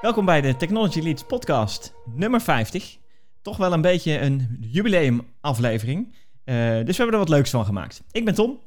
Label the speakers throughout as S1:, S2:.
S1: Welkom bij de Technology Leads podcast nummer 50. Toch wel een beetje een jubileumaflevering. Uh, dus we hebben er wat leuks van gemaakt. Ik ben Tom.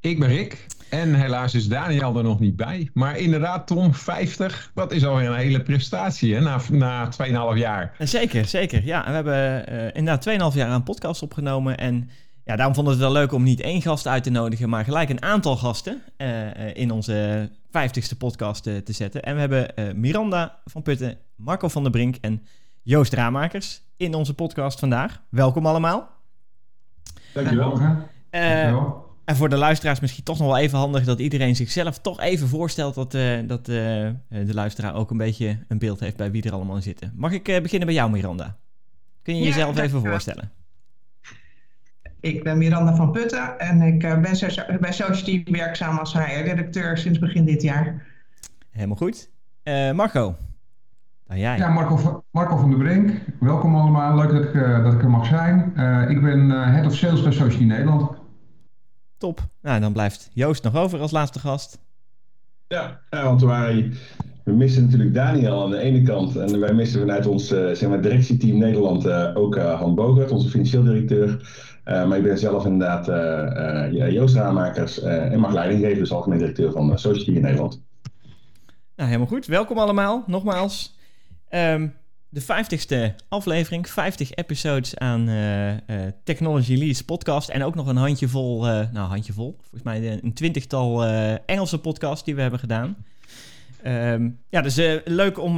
S2: Ik ben Rick. En helaas is Daniel er nog niet bij. Maar inderdaad, Tom, 50, dat is alweer een hele prestatie hè, na, na 2,5 jaar.
S1: Zeker, zeker. Ja, we hebben uh, inderdaad 2,5 jaar aan podcast opgenomen. En ja, daarom vonden we het wel leuk om niet één gast uit te nodigen, maar gelijk een aantal gasten uh, in onze 50ste podcast te zetten. En we hebben Miranda van Putten, Marco van der Brink en Joost Raamakers in onze podcast vandaag. Welkom allemaal.
S3: Dankjewel.
S1: Dankjewel. En voor de luisteraars misschien toch nog wel even handig dat iedereen zichzelf toch even voorstelt dat, uh, dat uh, de luisteraar ook een beetje een beeld heeft bij wie er allemaal in zitten. Mag ik uh, beginnen bij jou, Miranda? Kun je jezelf ja, even voorstellen?
S3: Ik ben Miranda van Putten en ik ben bij Society werkzaam als HR-redacteur sinds begin dit jaar.
S1: Helemaal goed. Marco, dan jij.
S4: Ja, Marco van, Marco van der Brink. Welkom allemaal. Leuk dat ik, dat ik er mag zijn. ik ben Head of Sales bij Society Nederland.
S1: Top. Nou, dan blijft Joost nog over als laatste gast.
S5: Ja, ja want wij, we missen natuurlijk Daniel aan de ene kant. En wij missen vanuit ons uh, zeg maar, directieteam Nederland uh, ook uh, Han Bogert, onze financieel directeur. Maar ik ben zelf inderdaad Joost Raamakers en mag leiding geven, dus algemeen directeur van Society in Nederland.
S1: Nou, helemaal goed. Welkom allemaal, nogmaals. Um, de 50ste aflevering, 50 episodes aan Technology Lease podcast. En ook nog een handjevol, nou handjevol, volgens mij een twintigtal Engelse podcasts die we hebben gedaan. Um, ja, dus leuk om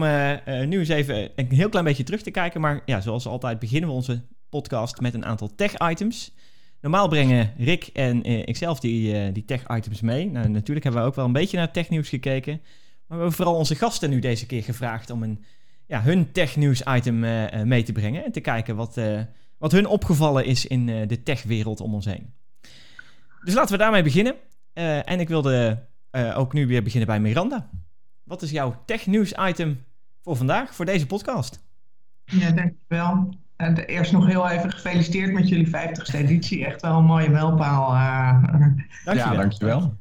S1: nu eens even een heel klein beetje terug te kijken. Maar ja, zoals altijd beginnen we onze podcast met een aantal tech-items. Normaal brengen Rick en ikzelf die, die tech-items mee. Nou, natuurlijk hebben we ook wel een beetje naar technieuws gekeken. Maar we hebben vooral onze gasten nu deze keer gevraagd om een ja, hun technieuws item uh, mee te brengen. En te kijken wat, uh, wat hun opgevallen is in uh, de techwereld om ons heen. Dus laten we daarmee beginnen. en ik wilde ook nu weer beginnen bij Miranda. Wat is jouw technieuws item voor vandaag, voor deze podcast?
S3: Ja, dankjewel. En eerst nog heel even gefeliciteerd met jullie 50ste editie. Echt wel een mooie mijlpaal.
S2: dankjewel. Ja, dankjewel.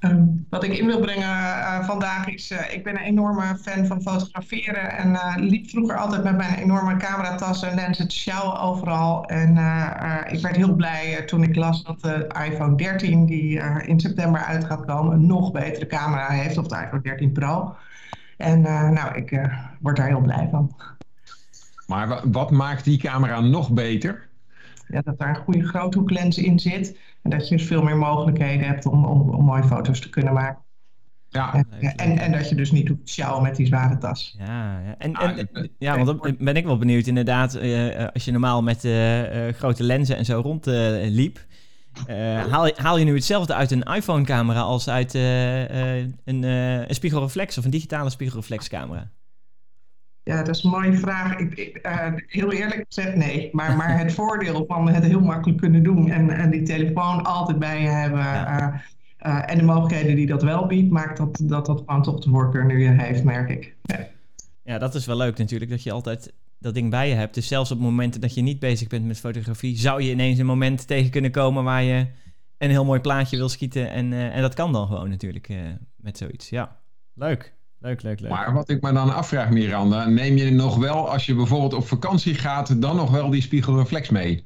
S3: Um, wat ik in wil brengen uh, vandaag is, uh, ik ben een enorme fan van fotograferen en uh, liep vroeger altijd met mijn enorme cameratas en lenzen te sjouwen overal. En ik werd heel blij toen ik las dat de iPhone 13, die in september uit gaat komen, een nog betere camera heeft, of de iPhone 13 Pro. En nou, ik word daar heel blij van.
S2: Maar wat maakt die camera nog beter?
S3: Ja, dat daar een goede groothoeklens in zit. En dat je dus veel meer mogelijkheden hebt om, om, om mooie foto's te kunnen maken. Ja, en, en, en, dat je dus niet hoeft te sjouwen met die zware tas.
S1: Ja, ja. En, en, ja want dan ben ik wel benieuwd inderdaad. Uh, als je normaal met uh, grote lenzen en zo rondliep. haal, haal je nu hetzelfde uit een iPhone-camera als uit een, een spiegelreflex of een digitale spiegelreflexcamera?
S3: Ja, dat is een mooie vraag. Ik, ik uh, heel eerlijk gezegd nee. Maar, maar het voordeel van het heel makkelijk kunnen doen en, en die telefoon altijd bij je hebben. Uh, uh, en de mogelijkheden die dat wel biedt, maakt dat dat, dat gewoon toch de voorkeur nu heeft, merk ik. Ja.
S1: ja, dat is wel leuk natuurlijk, dat je altijd dat ding bij je hebt. Dus zelfs op momenten dat je niet bezig bent met fotografie, zou je ineens een moment tegen kunnen komen waar je een heel mooi plaatje wil schieten. En, en dat kan dan gewoon natuurlijk met zoiets. Ja, leuk. Leuk, leuk, leuk.
S2: Maar wat ik me dan afvraag, Miranda, neem je nog wel, als je bijvoorbeeld op vakantie gaat, dan nog wel die spiegelreflex mee?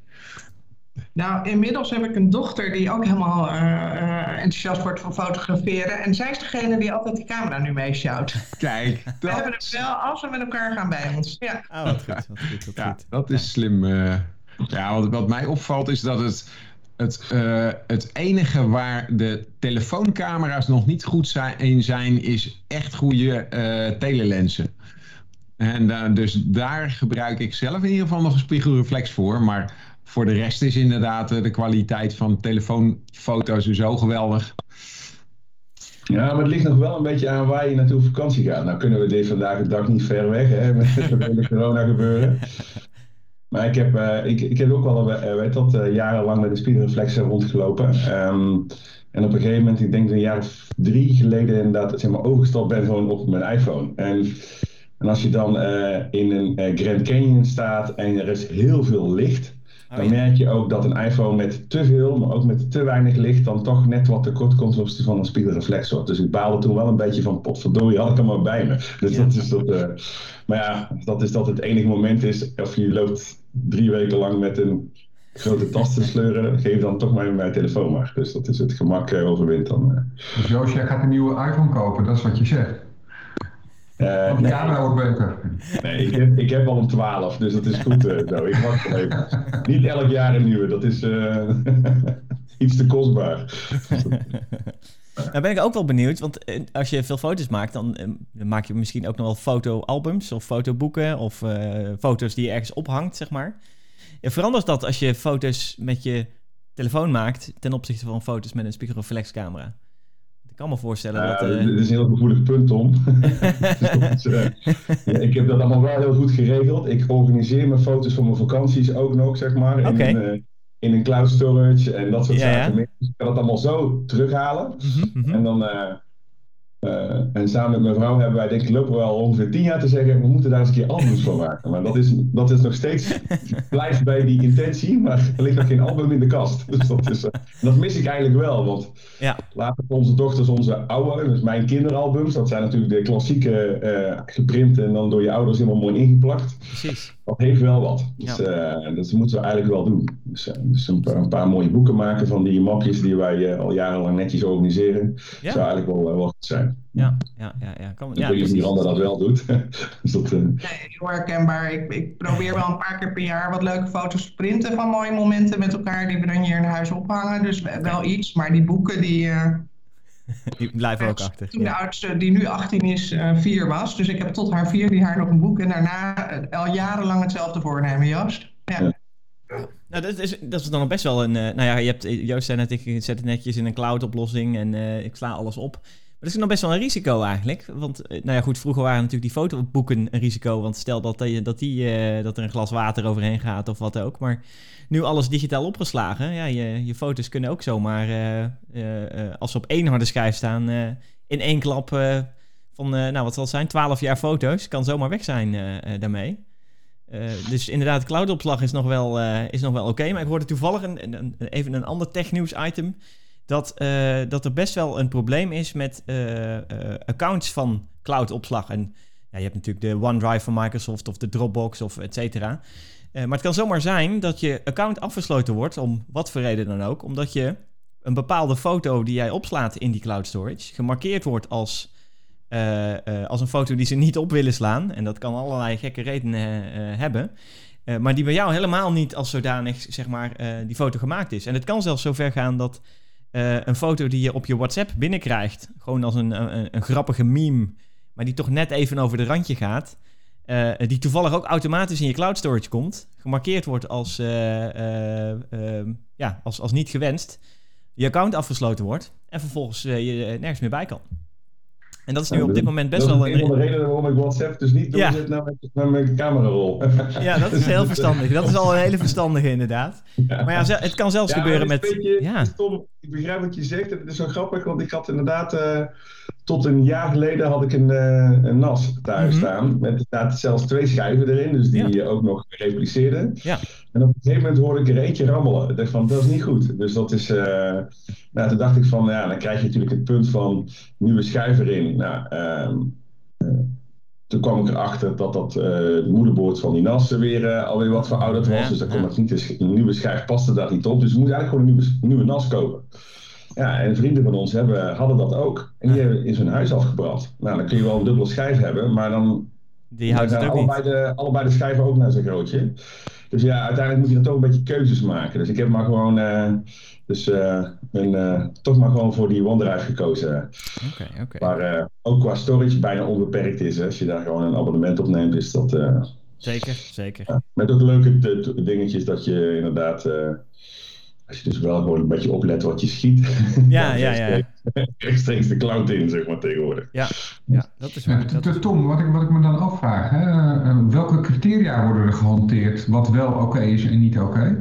S3: Nou, inmiddels heb ik een dochter die ook helemaal uh, enthousiast wordt van fotograferen. En zij is degene die altijd die camera nu meesjouwt.
S2: Kijk.
S3: Dat... We hebben het wel als we met elkaar gaan bij ons. Ja,
S1: oh, wat goed. Wat goed, wat
S2: ja,
S1: goed.
S2: Dat is slim. Uh... Ja, wat, wat mij opvalt is dat het het, uh, het enige waar de telefooncamera's nog niet goed zijn, zijn is echt goede uh, telelensen. En dus daar gebruik ik zelf in ieder geval nog een spiegelreflex voor. Maar voor de rest is inderdaad de kwaliteit van telefoonfoto's zo geweldig.
S5: Ja, maar het ligt nog wel een beetje aan waar je naartoe op vakantie gaat. Nou kunnen we dit vandaag de dag niet ver weg, hè, met het hele corona gebeuren. Maar ik heb, uh, ik, ik heb ook wel uh, weet dat, uh, jarenlang met de spiegelreflexen rondgelopen. Um, en op een gegeven moment, ik denk een jaar of drie geleden inderdaad, zeg maar, overgestapt ben gewoon op mijn iPhone. En, en als je dan in een Grand Canyon staat en er is heel veel licht, dan merk je ook dat een iPhone met te veel, maar ook met te weinig licht, dan toch net wat tekort komt opzichte van een spiegelreflexor. Dus ik baalde toen wel een beetje van potverdorie, had ik hem maar bij me. Dus dat is dat, maar ja, dat is dat het enige moment is, of je loopt drie weken lang met een grote tas te sleuren, geef dan toch maar mijn telefoon maar. Dus dat is het gemak uh, overwint dan. Uh.
S4: Dus Joost, jij gaat een nieuwe iPhone kopen, dat is wat je zegt? Uh, Want de camera wordt beter.
S5: Nee, ik heb, ik heb al een 12, dus dat is goed uh, zo. Ik wacht wel even. Niet elk jaar een nieuwe, dat is uh, iets te kostbaar.
S1: Nou ben ik ook wel benieuwd, want als je veel foto's maakt, dan maak je misschien ook nog wel fotoalbums of fotoboeken of foto's die je ergens ophangt, zeg maar. Ja, verandert dat als je foto's met je telefoon maakt ten opzichte van foto's met een spiegelreflexcamera? Ik kan me voorstellen
S5: uh,
S1: dat...
S5: Uh... Dit is een heel gevoelig punt, Tom. dus, uh, ja, ik heb dat allemaal wel heel goed geregeld. Ik organiseer mijn foto's van mijn vakanties ook nog, zeg maar.
S1: Okay.
S5: In een cloud storage en dat soort ja, zaken. Ja. Ik kan het allemaal zo terughalen.
S1: Mm -hmm.
S5: En dan... Uh, en samen met mijn vrouw hebben wij, denk ik, lopen we al ongeveer tien jaar te zeggen, we moeten daar eens een keer albums van maken. Maar dat is, dat is nog steeds, blijft bij die intentie, maar er ligt nog geen album in de kast. Dus dat, is, dat mis ik eigenlijk wel, want
S1: ja.
S5: later onze dochters onze oude, dus mijn kinderalbums, dat zijn natuurlijk de klassieke uh, geprint en dan door je ouders helemaal mooi ingeplakt.
S1: Precies.
S5: Dat heeft wel wat. Dus ja. dat moeten we eigenlijk wel doen. Dus, dus een, paar, een, paar, mooie boeken maken van die mapjes die wij al jarenlang netjes organiseren.
S1: Ja.
S5: Zou eigenlijk wel, wel goed zijn.
S1: Ja, ja, ja. ja. Kan,
S5: ik
S1: ja,
S5: weet niet of Miranda dat wel doet. dus dat, uh...
S3: Nee, heel herkenbaar. Ik, ik probeer wel een paar keer per jaar wat leuke foto's te printen van mooie momenten met elkaar die we dan hier in huis ophangen. Dus wel iets, maar die boeken die... Uh...
S1: Die blijven ook achter.
S3: Toen de oudste, die nu 18 is, uh, vier was. Dus ik heb tot haar vier die haar nog een boek. En daarna uh, al jarenlang hetzelfde voornemen, Joost. Ja. ja.
S1: Nou, dat is, dat is dan nog best wel een... Uh, nou ja, je hebt, Joost zei net, ik zet het netjes in een cloud-oplossing en ik sla alles op. Dat is nog best wel een risico eigenlijk. Want, nou ja, goed, vroeger waren natuurlijk die fotoboeken een risico. Want stel dat, dat, die, dat er een glas water overheen gaat of wat ook. Maar nu alles digitaal opgeslagen. Ja, je, je foto's kunnen ook zomaar, uh, als ze op één harde schijf staan, in één klap van, nou wat zal het zijn, 12 jaar foto's, kan zomaar weg zijn daarmee. dus inderdaad, cloudopslag is nog wel, is nog wel oké. Maar ik hoorde toevallig een, een, even een ander technieuws item. Dat, dat er best wel een probleem is met accounts van cloudopslag. En ja, je hebt natuurlijk de OneDrive van Microsoft of de Dropbox of et cetera. Maar het kan zomaar zijn dat je account afgesloten wordt, om wat voor reden dan ook, omdat je een bepaalde foto die jij opslaat in die cloud storage gemarkeerd wordt als, als een foto die ze niet op willen slaan. En dat kan allerlei gekke redenen hebben. maar die bij jou helemaal niet als zodanig, zeg maar, die foto gemaakt is. En het kan zelfs zover gaan dat een foto die je op je WhatsApp binnenkrijgt, gewoon als een, een, een grappige meme, maar die toch net even over de randje gaat. Uh, die toevallig ook automatisch in je cloud storage komt, gemarkeerd wordt als, uh, uh, ja, als, als niet gewenst, je account afgesloten wordt en vervolgens je nergens meer bij kan. En dat is nu op dit moment best
S5: dat
S1: wel
S5: een... van de redenen waarom ik WhatsApp dus niet doorzet ja. naar, mijn, naar mijn camerarol.
S1: Ja, dat is heel verstandig. Dat is al een hele verstandige inderdaad. Ja. Maar ja, het kan zelfs
S5: ja,
S1: gebeuren met...
S5: Beetje, ja. Tom, ik begrijp wat je zegt. Het is zo grappig, want ik had inderdaad... Uh, tot een jaar geleden had ik een, uh, een NAS thuis mm -hmm. staan. Met inderdaad zelfs twee schijven erin, dus die ja. ook nog repliceerden.
S1: Ja.
S5: En op een gegeven moment hoorde ik er eentje rammelen. Ik dacht van, dat is niet goed. Dus dat is... Uh, nou, toen dacht ik van, ja, dan krijg je natuurlijk het punt van nieuwe schijf erin. Nou, um, toen kwam ik erachter dat dat uh, het moederbord van die NAS weer uh, alweer wat verouderd was. Ja, dus dan kon ja. ik niet, een nieuwe schijf paste daar niet op. Dus ik moest eigenlijk gewoon een nieuwe, nieuwe NAS kopen. Ja, en vrienden van ons hebben, hadden dat ook. En die hebben in zijn huis afgebrand. Nou, dan kun je wel een dubbele schijf hebben, maar dan
S1: die houdt het ook
S5: allebei,
S1: niet.
S5: De, allebei de schijven ook naar zijn grootje. Dus ja, uiteindelijk moet je dan toch een beetje keuzes maken. Dus ik heb maar gewoon uh, dus, uh, een, uh, toch maar gewoon voor die OneDrive gekozen.
S1: Oké, okay, oké.
S5: Okay. Waar ook qua storage bijna onbeperkt is. Hè. Als je daar gewoon een abonnement op neemt, is dat...
S1: zeker, zeker.
S5: met ook leuke dingetjes dat je inderdaad als je dus wel gewoon een beetje oplet wat je schiet.
S1: Ja, ja, ja.
S5: Rechtstreeks de cloud in, zeg maar, tegenwoordig.
S1: Ja, ja dat is waar.
S4: Ja, Tom, wat ik, wat ik me dan afvraag, hè, welke criteria worden er gehanteerd wat wel oké okay is en niet oké? Okay?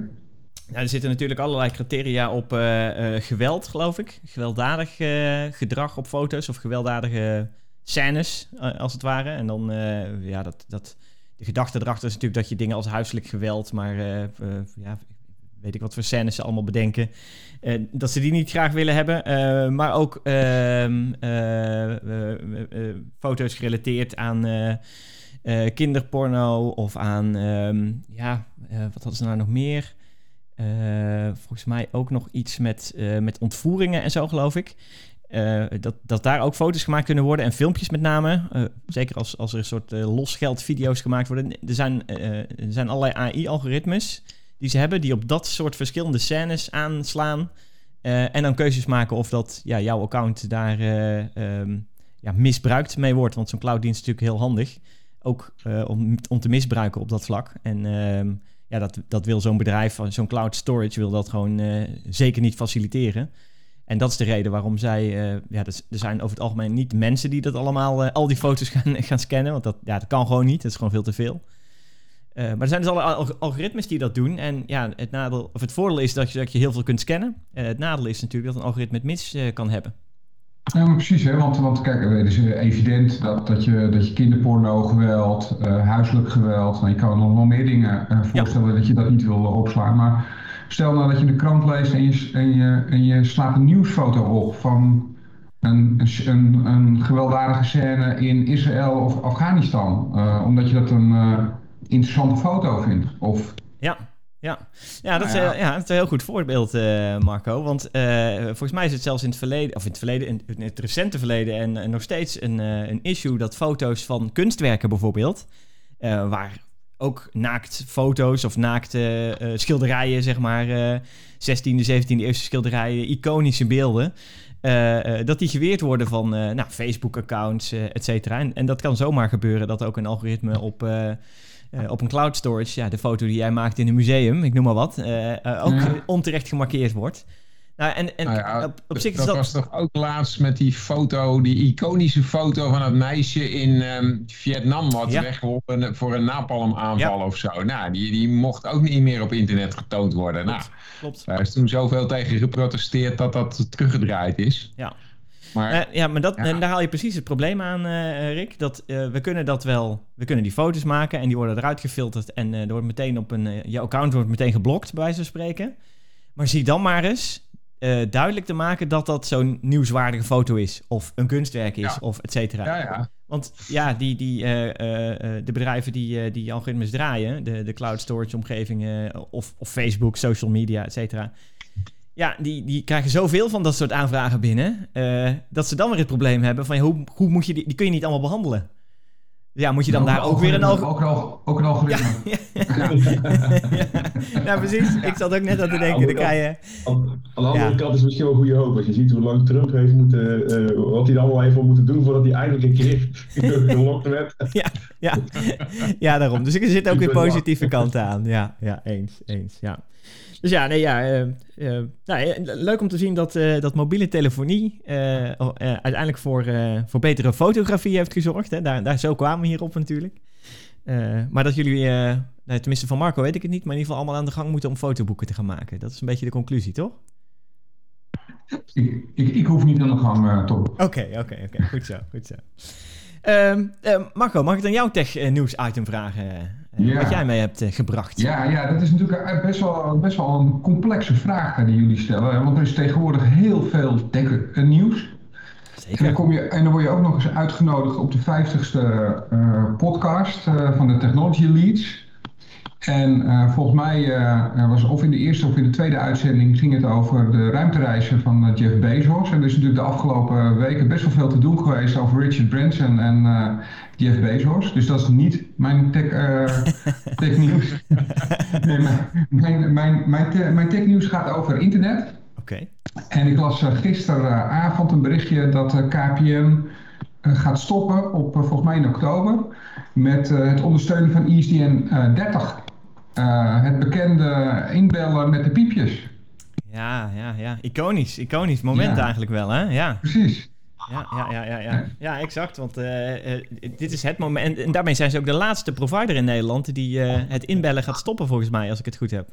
S1: Ja, er zitten natuurlijk allerlei criteria op uh, uh, geweld, geloof ik. Gewelddadig uh, gedrag op foto's of gewelddadige scènes, als het ware. En dan, ja, dat... dat de gedachte erachter is natuurlijk dat je dingen als huiselijk geweld, maar uh, uh, ja, weet ik wat voor scènes ze allemaal bedenken. eh, dat ze die niet graag willen hebben. Eh, maar ook ehm, eh, foto's gerelateerd aan kinderporno of aan, ehm, ja, wat hadden ze nou nog meer? Volgens mij ook nog iets met, met ontvoeringen en zo, geloof ik. Dat, dat daar ook foto's gemaakt kunnen worden en filmpjes met name. Zeker als, als er een soort uh, losgeld video's gemaakt worden. Er zijn, er zijn allerlei AI-algoritmes die ze hebben... die op dat soort verschillende scènes aanslaan... Uh, en dan keuzes maken of dat ja, jouw account daar um, ja, misbruikt mee wordt. Want zo'n clouddienst is natuurlijk heel handig. Ook om, om te misbruiken op dat vlak. En ehm, ja, dat, dat wil zo'n bedrijf, zo'n cloud storage... wil dat gewoon zeker niet faciliteren... En dat is de reden waarom zij... Ja, er zijn over het algemeen niet mensen die dat allemaal... Al die foto's gaan, gaan scannen. Want dat, ja, dat kan gewoon niet. Dat is gewoon veel te veel. Uh, maar er zijn dus alle algoritmes die dat doen. En ja, het, nadeel, of het voordeel is dat je, dat je heel veel kunt scannen. het nadeel is natuurlijk dat een algoritme het mis kan hebben.
S4: Ja, precies, hè? Want, want kijk, het is evident dat, dat, je, dat je kinderporno, geweld, huiselijk geweld... Nou, je kan nog wel meer dingen voorstellen ja. dat je dat niet wil opslaan. Maar Stel nou dat je de krant leest en je, en je, en je slaat een nieuwsfoto op van een, een, een gewelddadige scène in Israël of Afghanistan. Omdat je dat een interessante foto vindt. Of...
S1: Ja, ja. Ja, dat, nou ja. Is, ja, dat is een heel goed voorbeeld, uh, Marco. Want volgens mij is het zelfs in het verleden, of in het verleden, in, het recente verleden en, en nog steeds een, een issue dat foto's van kunstwerken bijvoorbeeld, waar ook naakt foto's of naakte schilderijen, zeg maar, uh, 16e, 17e eeuwse schilderijen, iconische beelden, dat die geweerd worden van nou, Facebook-accounts, et cetera. En, en, dat kan zomaar gebeuren dat ook een algoritme op, op een cloud storage, ja, de foto die jij maakt in een museum, ik noem maar wat, ook ja. onterecht gemarkeerd wordt.
S2: Nou, en, en nou ja, op, op, zich is dat, dat was toch ook laatst met die foto, die iconische foto van het meisje in um, Vietnam wat ja. weggeholpen voor een napalmaanval ja. of zo. Nou, die, die mocht ook niet meer op internet getoond worden.
S1: Klopt,
S2: nou,
S1: klopt.
S2: Daar is toen zoveel tegen geprotesteerd dat dat teruggedraaid is.
S1: Ja. Maar, uh, ja, maar dat, ja. en daar haal je precies het probleem aan, uh, Rick. Dat uh, we kunnen dat wel, we kunnen die foto's maken en die worden eruit gefilterd en er wordt meteen op een, je account wordt meteen geblokt, bij wijze van spreken. Maar zie dan maar eens duidelijk te maken dat dat zo'n nieuwswaardige foto is. Of een kunstwerk is, ja. of et cetera.
S2: Ja, ja.
S1: Want ja, die, die, de bedrijven die die algoritmes draaien, de, de cloud storage omgevingen, of, of Facebook, social media, et cetera. Ja, die, die krijgen zoveel van dat soort aanvragen binnen, dat ze dan weer het probleem hebben van hoe, hoe moet je die, die kun je niet allemaal behandelen. Ja, moet je dan daar ook weer een
S4: algoritme... Ook, ook een algoritme.
S1: Ja, ja, ja. ja, precies. Ik zat ook net aan te denken. Dan je...
S5: Aan, de andere kant is het misschien wel goede hoop. Als je ziet hoe lang Trump heeft moeten... Uh, wat hij allemaal heeft moeten doen voordat hij eindelijk een keer gelokt werd.
S1: ja, ja. ja, daarom. Dus er zit ook weer positieve kanten aan. Ja, ja eens, eens, ja. Dus ja, nee, ja uh, uh, nou, leuk om te zien dat, uh, dat mobiele telefonie uiteindelijk voor, voor betere fotografie heeft gezorgd. Hè. Daar, daar zo kwamen we hierop natuurlijk. maar dat jullie, nou, tenminste van Marco weet ik het niet, maar in ieder geval allemaal aan de gang moeten om fotoboeken te gaan maken. Dat is een beetje de conclusie, toch?
S4: Ik, ik, ik hoef niet aan de gang, Tom.
S1: Oké, oké, oké. Goed zo, goed zo. Um, Marco, mag ik dan jouw tech-nieuws-item vragen? Ja. Wat jij mee hebt uh, gebracht.
S4: Ja, ja, dat is natuurlijk best wel, best wel een complexe vraag die jullie stellen. Want er is tegenwoordig heel veel tech-nieuws.
S1: Zeker.
S4: En dan, kom je, en dan word je ook nog eens uitgenodigd op de 50ste uh, podcast uh, van de Technology Leads. En uh, volgens mij was of in de eerste of in de tweede uitzending ging het over de ruimtereizen van Jeff Bezos. En er is natuurlijk de afgelopen weken best wel veel te doen geweest over Richard Branson en Jeff Bezos. Dus dat is niet mijn tech, tech nieuws. nee, mijn, mijn, mijn, te, mijn tech nieuws gaat over internet.
S1: Oké. Okay.
S4: En ik las gisteravond een berichtje dat KPN gaat stoppen op volgens mij in oktober met het ondersteunen van ISDN 30. Uh, het bekende inbellen met de piepjes.
S1: Ja, ja, ja. Iconisch, iconisch moment ja. eigenlijk wel, hè? Ja.
S4: Precies.
S1: Ja, ja, ja, ja, ja. ja exact. Want uh, uh, dit is het moment. En daarmee zijn ze ook de laatste provider in Nederland die het inbellen gaat stoppen, volgens mij, als ik het goed heb.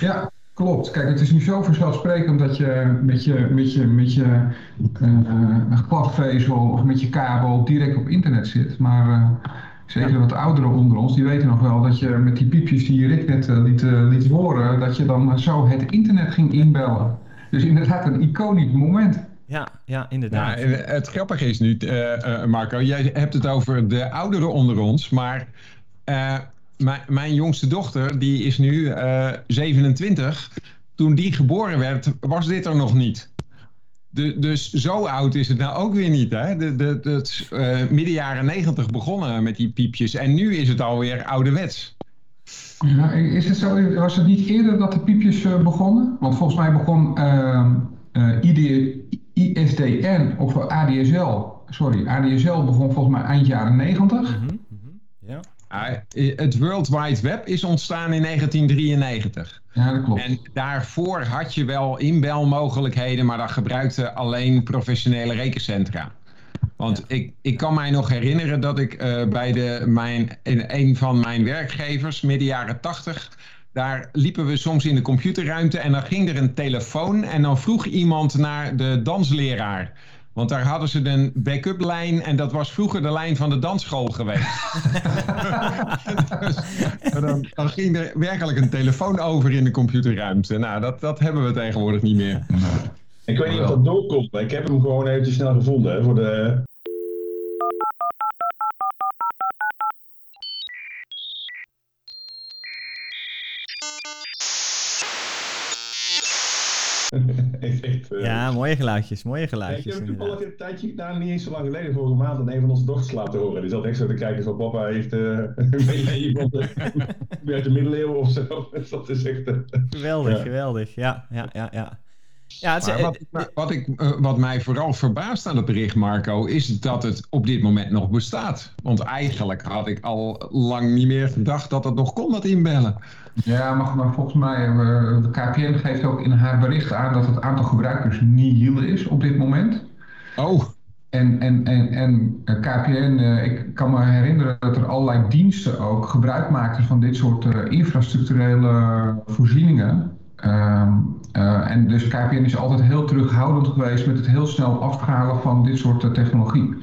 S4: Ja, klopt. Kijk, het is nu zo vanzelfsprekend dat je met je, met je, met je of met je kabel direct op internet zit. Maar Zeker wat ouderen onder ons, die weten nog wel dat je met die piepjes die Rick net liet, liet horen, dat je dan zo het internet ging inbellen. Dus inderdaad een iconisch moment.
S1: Ja, ja, inderdaad.
S2: Ja, het grappige is nu, uh, Marco, jij hebt het over de ouderen onder ons, maar mijn jongste dochter, die is nu 27. Toen die geboren werd, was dit er nog niet. De, dus zo oud is het nou ook weer niet. Hè? De, de, de, uh, midden jaren negentig begonnen met die piepjes. En nu is het alweer ouderwets.
S4: Ja, is het zo, was het niet eerder dat de piepjes uh, begonnen? Want volgens mij begon uh, ID, ISDN of ADSL. Sorry, ADSL begon volgens mij eind jaren negentig. Mm -hmm, mm -hmm,
S2: ja. Het World Wide Web is ontstaan in 1993.
S4: Ja, dat klopt.
S2: En daarvoor had je wel inbelmogelijkheden, maar dat gebruikte alleen professionele rekencentra. Want ja. ik, ik kan mij nog herinneren dat ik uh, bij de, mijn, in een van mijn werkgevers, midden jaren 80, daar liepen we soms in de computerruimte en dan ging er een telefoon en dan vroeg iemand naar de dansleraar. Want daar hadden ze een backup lijn en dat was vroeger de lijn van de dansschool geweest. dus, dan, dan, ging er werkelijk een telefoon over in de computerruimte. Nou, dat, dat hebben we tegenwoordig niet meer.
S5: Ik weet niet of dat doorkomt, maar ik heb hem gewoon even snel gevonden hè, voor de...
S1: ja, mooie geluidjes, mooie geluidjes.
S5: Ja, ik heb toevallig een tijdje, nou niet eens zo lang geleden, vorige maand, aan een van onze dochters laten horen. Die zat echt zo te kijken van papa heeft uh, iemand uit de middeleeuwen of zo. Dus dat is echt... Uh,
S1: geweldig, ja. geweldig. Ja, ja, ja, ja.
S2: Ja, het, wat, wat, ik, uh, wat mij vooral verbaast aan het bericht, Marco, is dat het op dit moment nog bestaat. Want eigenlijk had ik al lang niet meer gedacht dat het nog kon, dat inbellen.
S4: Ja, maar, maar volgens mij, uh, de KPN geeft ook in haar bericht aan dat het aantal gebruikers niet heel is op dit moment.
S2: Oh.
S4: En, en, en, en KPN, uh, ik kan me herinneren dat er allerlei diensten ook gebruik maakten van dit soort uh, infrastructurele voorzieningen. Um, uh, en dus KPN is altijd heel terughoudend geweest met het heel snel afschalen van dit soort uh, technologie.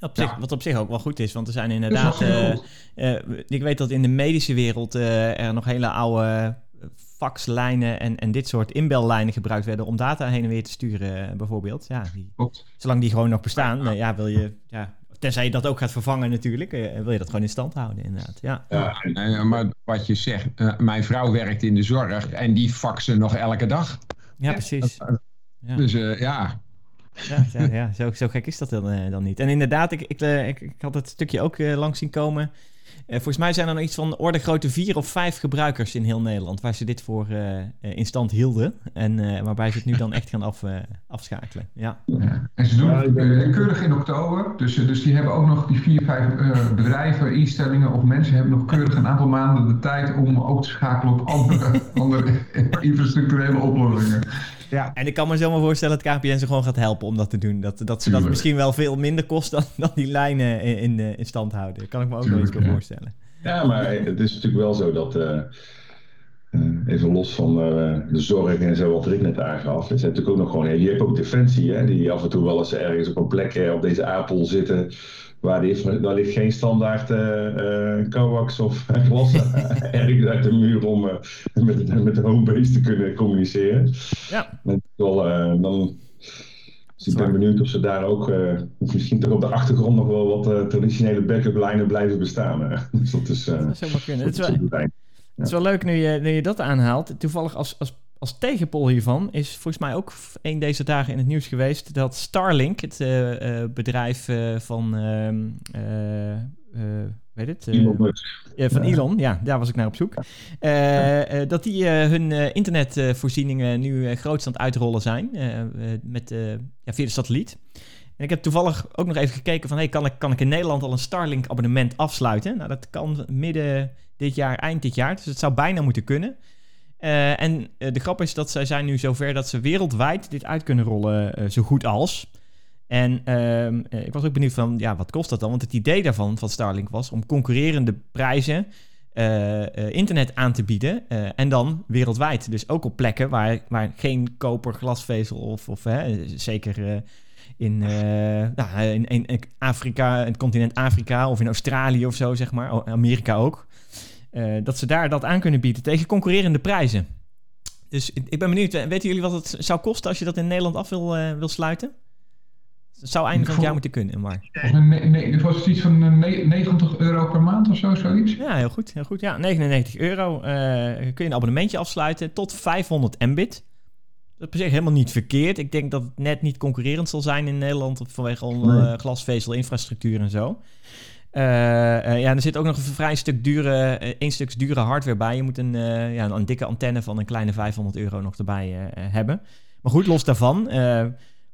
S1: Op zich, ja. Wat op zich ook wel goed is, want er zijn inderdaad. Uh, ik weet dat in de medische wereld er nog hele oude faxlijnen en, en dit soort inbellijnen gebruikt werden om data heen en weer te sturen, bijvoorbeeld. Ja, die, zolang die gewoon nog bestaan, ja, ja wil je. Ja, Tenzij je dat ook gaat vervangen natuurlijk, uh, wil je dat gewoon in stand houden inderdaad. Ja,
S2: ja en, maar wat je zegt, uh, mijn vrouw werkt in de zorg en die faxen nog elke dag.
S1: Ja, precies.
S2: Ja. Dus uh, ja.
S1: Ja, ja, ja, Zo, zo gek is dat dan, dan niet. En inderdaad, ik, ik, ik, ik had het stukje ook langs zien komen. Uh, volgens mij zijn er nog iets van orde grote vier of vijf gebruikers in heel Nederland waar ze dit voor uh, in stand hielden. En uh, waarbij ze het nu dan echt gaan af, afschakelen. Ja.
S4: ja. En ze doen het keurig in oktober. Dus, dus die hebben ook nog die vier, vijf bedrijven, instellingen of mensen hebben nog keurig een aantal maanden de tijd om ook te schakelen op andere, andere infrastructurele oplossingen.
S1: Ja. En ik kan me zomaar voorstellen dat KPN ze gewoon gaat helpen om dat te doen. Dat, dat ze dat misschien wel veel minder kost dan, dan die lijnen in, in, in stand houden. Dat kan ik me ook Tuurlijk, wel eens ja. voorstellen.
S5: Ja, maar het is natuurlijk wel zo dat... Uh, even los van uh, de zorg en zo, wat Rick net aangaf. Er zijn natuurlijk ook nog gewoon... Je hebt ook Defensie, hè, die af en toe wel eens ergens op een plek op deze apel zitten... Waar die, daar ligt geen standaard uh, uh, coax of glas ergens uit de muur om uh, met, met de homebase te kunnen communiceren.
S1: Ja.
S5: Wel, dan, dus ik ben benieuwd of ze daar ook, misschien toch op de achtergrond nog wel wat traditionele backup lijnen blijven bestaan. dus dat is,
S1: dat zou maar kunnen. Het is wel, het is wel leuk nu je, nu je dat aanhaalt. Toevallig als, als als tegenpol hiervan is volgens mij ook een deze dagen in het nieuws geweest dat Starlink, het uh, uh, bedrijf uh, van, weet het?
S5: Elon
S1: van Elon, ja, daar was ik naar op zoek. dat die hun internetvoorzieningen nu grootst aan het uitrollen zijn met, ja, via de satelliet. En ik heb toevallig ook nog even gekeken van, hey, kan ik, kan ik in Nederland al een Starlink abonnement afsluiten? Nou, dat kan midden dit jaar, eind dit jaar, dus het zou bijna moeten kunnen. Uh, en uh, de grap is dat zij zijn nu zover dat ze wereldwijd dit uit kunnen rollen uh, zo goed als. En ehm, ik was ook benieuwd van, ja, wat kost dat dan? Want het idee daarvan, van Starlink, was om concurrerende prijzen internet aan te bieden. en dan wereldwijd. Dus ook op plekken waar, waar geen koper, glasvezel of, of zeker in, nou, in, in, Afrika, het continent Afrika of in Australië of zo, zeg maar. Amerika ook. Dat ze daar dat aan kunnen bieden tegen concurrerende prijzen. Dus ik ben benieuwd, weten jullie wat het zou kosten als je dat in Nederland af wil, wil sluiten? Het zou einde van het jaar moeten kunnen, maar...
S4: Nee, nee, was het iets van 90 euro per maand of zo, zoiets?
S1: Ja, heel goed. Heel goed. Ja, 99 euro uh, kun je een abonnementje afsluiten tot 500 mbit. Dat is op zich helemaal niet verkeerd. Ik denk dat het net niet concurrerend zal zijn in Nederland vanwege al uh, glasvezelinfrastructuur en zo. Uh, ja, er zit ook nog een vrij stuk dure, één stuk dure hardware bij. Je moet een, ja, een, dikke antenne van een kleine 500 euro nog erbij hebben. Maar goed, los daarvan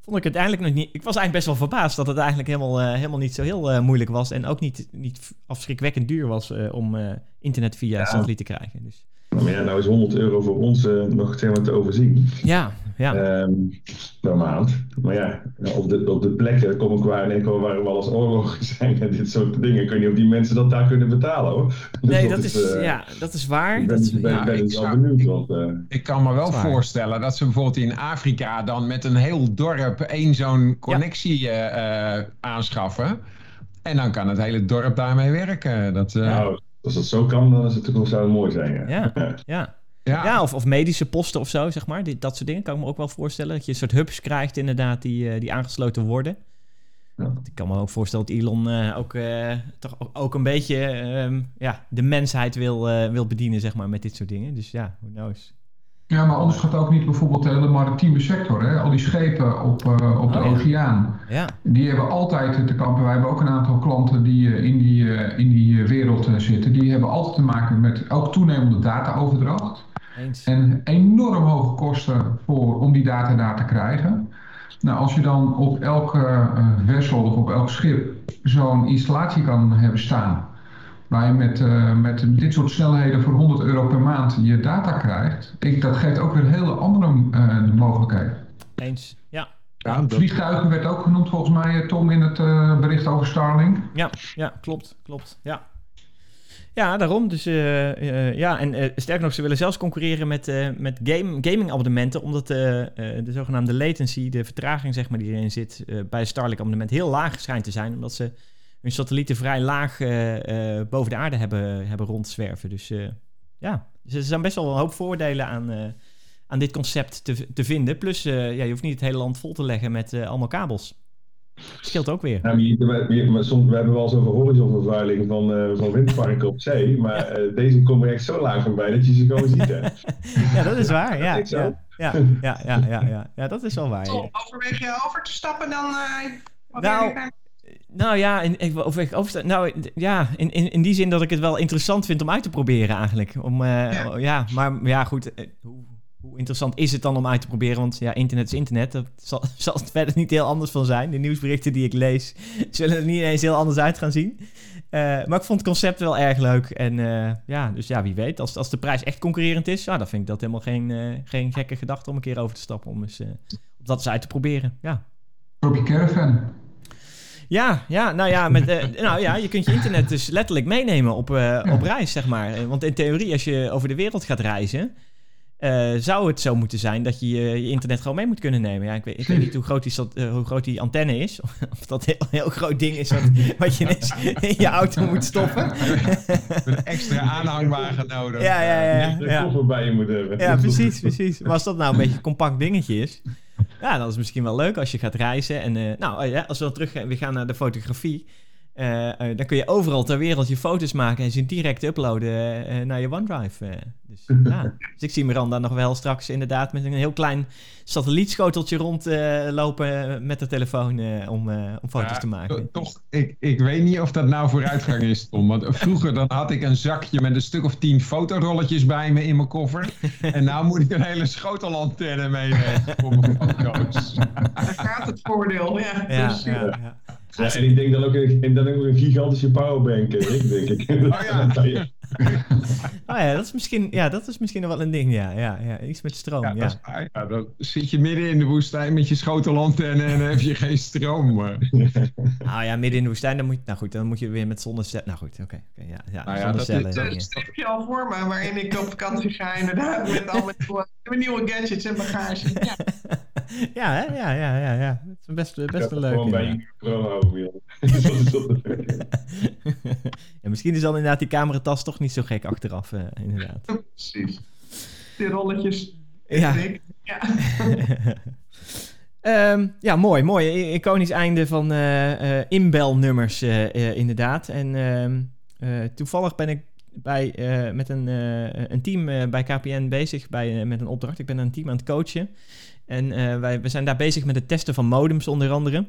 S1: vond ik het eigenlijk nog niet. Ik was eigenlijk best wel verbaasd dat het eigenlijk helemaal, helemaal niet zo heel moeilijk was. En ook niet, niet afschrikwekkend duur was om internet via ja. satelliet te krijgen. Dus.
S5: Maar ja, nou is 100 euro voor ons nog zeg maar, te overzien.
S1: Ja, ja.
S5: Um, per maand. Maar ja, op de, op de plekken kom ik waar en ik waar wel als oorlog zijn en dit soort dingen. Ik weet niet of die mensen dat daar kunnen betalen hoor.
S1: Dus nee, dat, is, ja, dat is waar.
S5: Ik ben,
S1: dat,
S5: ben, ja, ben ik wel benieuwd. Want, uh,
S2: ik kan me wel voorstellen dat ze bijvoorbeeld in Afrika dan met een heel dorp één zo'n connectie ja. uh, aanschaffen. En dan kan het hele dorp daarmee werken. Dat, uh...
S5: nou, als dat zo kan, dan is het toch zou mooi zijn.
S1: Ja, ja. ja. Ja, ja of, of, medische posten of zo, zeg maar. Die, dat soort dingen kan ik me ook wel voorstellen. Dat je een soort hubs krijgt inderdaad die, uh, die aangesloten worden. Ja. Ik kan me ook voorstellen dat Elon uh, ook, uh, toch ook een beetje um, ja, de mensheid wil, wil bedienen, zeg maar, met dit soort dingen. Dus ja, who knows.
S4: Ja, maar anders gaat ook niet bijvoorbeeld de hele maritieme sector, hè? al die schepen op, uh, op de oh, oceaan.
S1: Ja.
S4: Die hebben altijd te kampen. Wij hebben ook een aantal klanten die uh, in die, uh, in die wereld zitten. Die hebben altijd te maken met ook toenemende dataoverdracht.
S1: Eens.
S4: En enorm hoge kosten voor, om die data daar te krijgen. Nou, als je dan op elke vessel of op elk schip zo'n installatie kan hebben staan waar je met, uh, met dit soort snelheden voor 100 euro per maand je data krijgt, ik, dat geeft ook weer een hele andere uh, mogelijkheden.
S1: Eens, ja.
S4: ja Vliegtuigen werd ook genoemd volgens mij, eh, Tom, in het uh, bericht over Starlink.
S1: Ja, ja klopt, klopt, ja. Ja, daarom. Dus ja, en sterker nog, ze willen zelfs concurreren met, met game, gaming abonnementen, omdat de zogenaamde latency, de vertraging zeg maar, die erin zit bij een Starlink abonnement heel laag schijnt te zijn, omdat ze hun satellieten vrij laag uh, uh, boven de aarde hebben, hebben rondzwerven. Dus uh, ja, dus er zijn best wel een hoop voordelen aan, aan dit concept te, te vinden. Plus, ja, je hoeft niet het hele land vol te leggen met allemaal kabels. Scheelt ook weer.
S5: Ja, we, we, soms, we hebben wel eens over horizonvervuiling van, van windparken op zee. Maar deze komen echt zo laag voorbij dat je ze gewoon ziet. Hè?
S1: ja, dat is waar. Ja, ja, ja, ja, ja, ja, ja, ja, dat is wel waar.
S3: Ja. Overweeg je over te stappen dan?
S1: nou, nou ja, in, ik, of ik oversta, nou, ja in, in, in die zin dat ik het wel interessant vind om uit te proberen eigenlijk. Om, uh, ja. ja. maar ja, goed. Eh, hoe, hoe, interessant is het dan om uit te proberen? Want ja, internet is internet. Daar zal, zal het verder niet heel anders van zijn. De nieuwsberichten die ik lees zullen er niet eens heel anders uit gaan zien. Uh, maar ik vond het concept wel erg leuk. En uh, ja, dus ja, wie weet. Als, als de prijs echt concurrerend is, ja, dan vind ik dat helemaal geen, geen gekke gedachte om een keer over te stappen. Om eens dat eens uit te proberen. Ja.
S4: Caravan.
S1: Ja, ja, nou ja, met, uh, nou ja, je kunt je internet dus letterlijk meenemen op, uh, op reis, zeg maar. Want in theorie, als je over de wereld gaat reizen, uh, zou het zo moeten zijn dat je je internet gewoon mee moet kunnen nemen. Ja, ik weet, ik weet niet hoe groot, die, hoe groot die antenne is. Of dat een heel, groot ding is wat, wat je ineens in je auto moet stoppen.
S2: Een extra aanhangwagen nodig.
S1: Ja, ja, ja. ja,
S5: ja. bij je moet hebben.
S1: Ja, precies, precies. Maar als dat nou een beetje een compact dingetje is... Ja, dat is misschien wel leuk als je gaat reizen. En uh, nou, ja, als we dan terug gaan, we gaan naar de fotografie. Uh, uh, dan kun je overal ter wereld je foto's maken en ze direct uploaden naar je OneDrive. Dus, ja. dus ik zie Miranda nog wel straks inderdaad met een heel klein satellietschoteltje rondlopen met de telefoon om, om foto's
S2: ja,
S1: te maken.
S2: Toch, ik, ik weet niet of dat nou vooruitgang is, Tom. Want vroeger dan had ik een zakje met een stuk of tien fotorolletjes bij me in mijn koffer. En nu moet ik een hele schotelantenne meenemen voor mijn foto's.
S3: Daar gaat het voordeel, ja.
S1: ja, dus, ja,
S5: en ik denk dan ook, dan ook een gigantische powerbank, ik, denk ik.
S2: Oh ja.
S1: oh ja, dat is misschien, ja, dat is misschien wel een ding, ja. ja, ja iets met stroom, ja. ja.
S2: ja dan zit je midden in de woestijn met je schotelantenne en dan heb je geen stroom.
S1: nou ja, midden in de woestijn, dan moet je, nou goed, dan moet je weer met zonnecellen. Nou goed, oké. Okay, ja, ja,
S2: nou ja, zonnecellen.
S3: Dat, is, dat je al voor me, waarin ik op vakantie ga inderdaad, met al mijn nieuwe, nieuwe gadgets en bagage. Ja.
S1: ja, hè? ja, ja, ja, ja. Het is best, best een leuke.
S5: Gewoon bij je corona
S1: ja, misschien is dan inderdaad die cameratas toch niet zo gek achteraf, uh, inderdaad.
S3: Precies. Die rolletjes.
S1: Ja.
S3: Ja.
S1: um, ja, mooi, mooi. Iconisch einde van uh, uh, inbelnummers, inderdaad. En ehm, toevallig ben ik bij, met een, een team bij KPN bezig bij, met een opdracht. Ik ben een team aan het coachen. En wij, we zijn daar bezig met het testen van modems onder andere.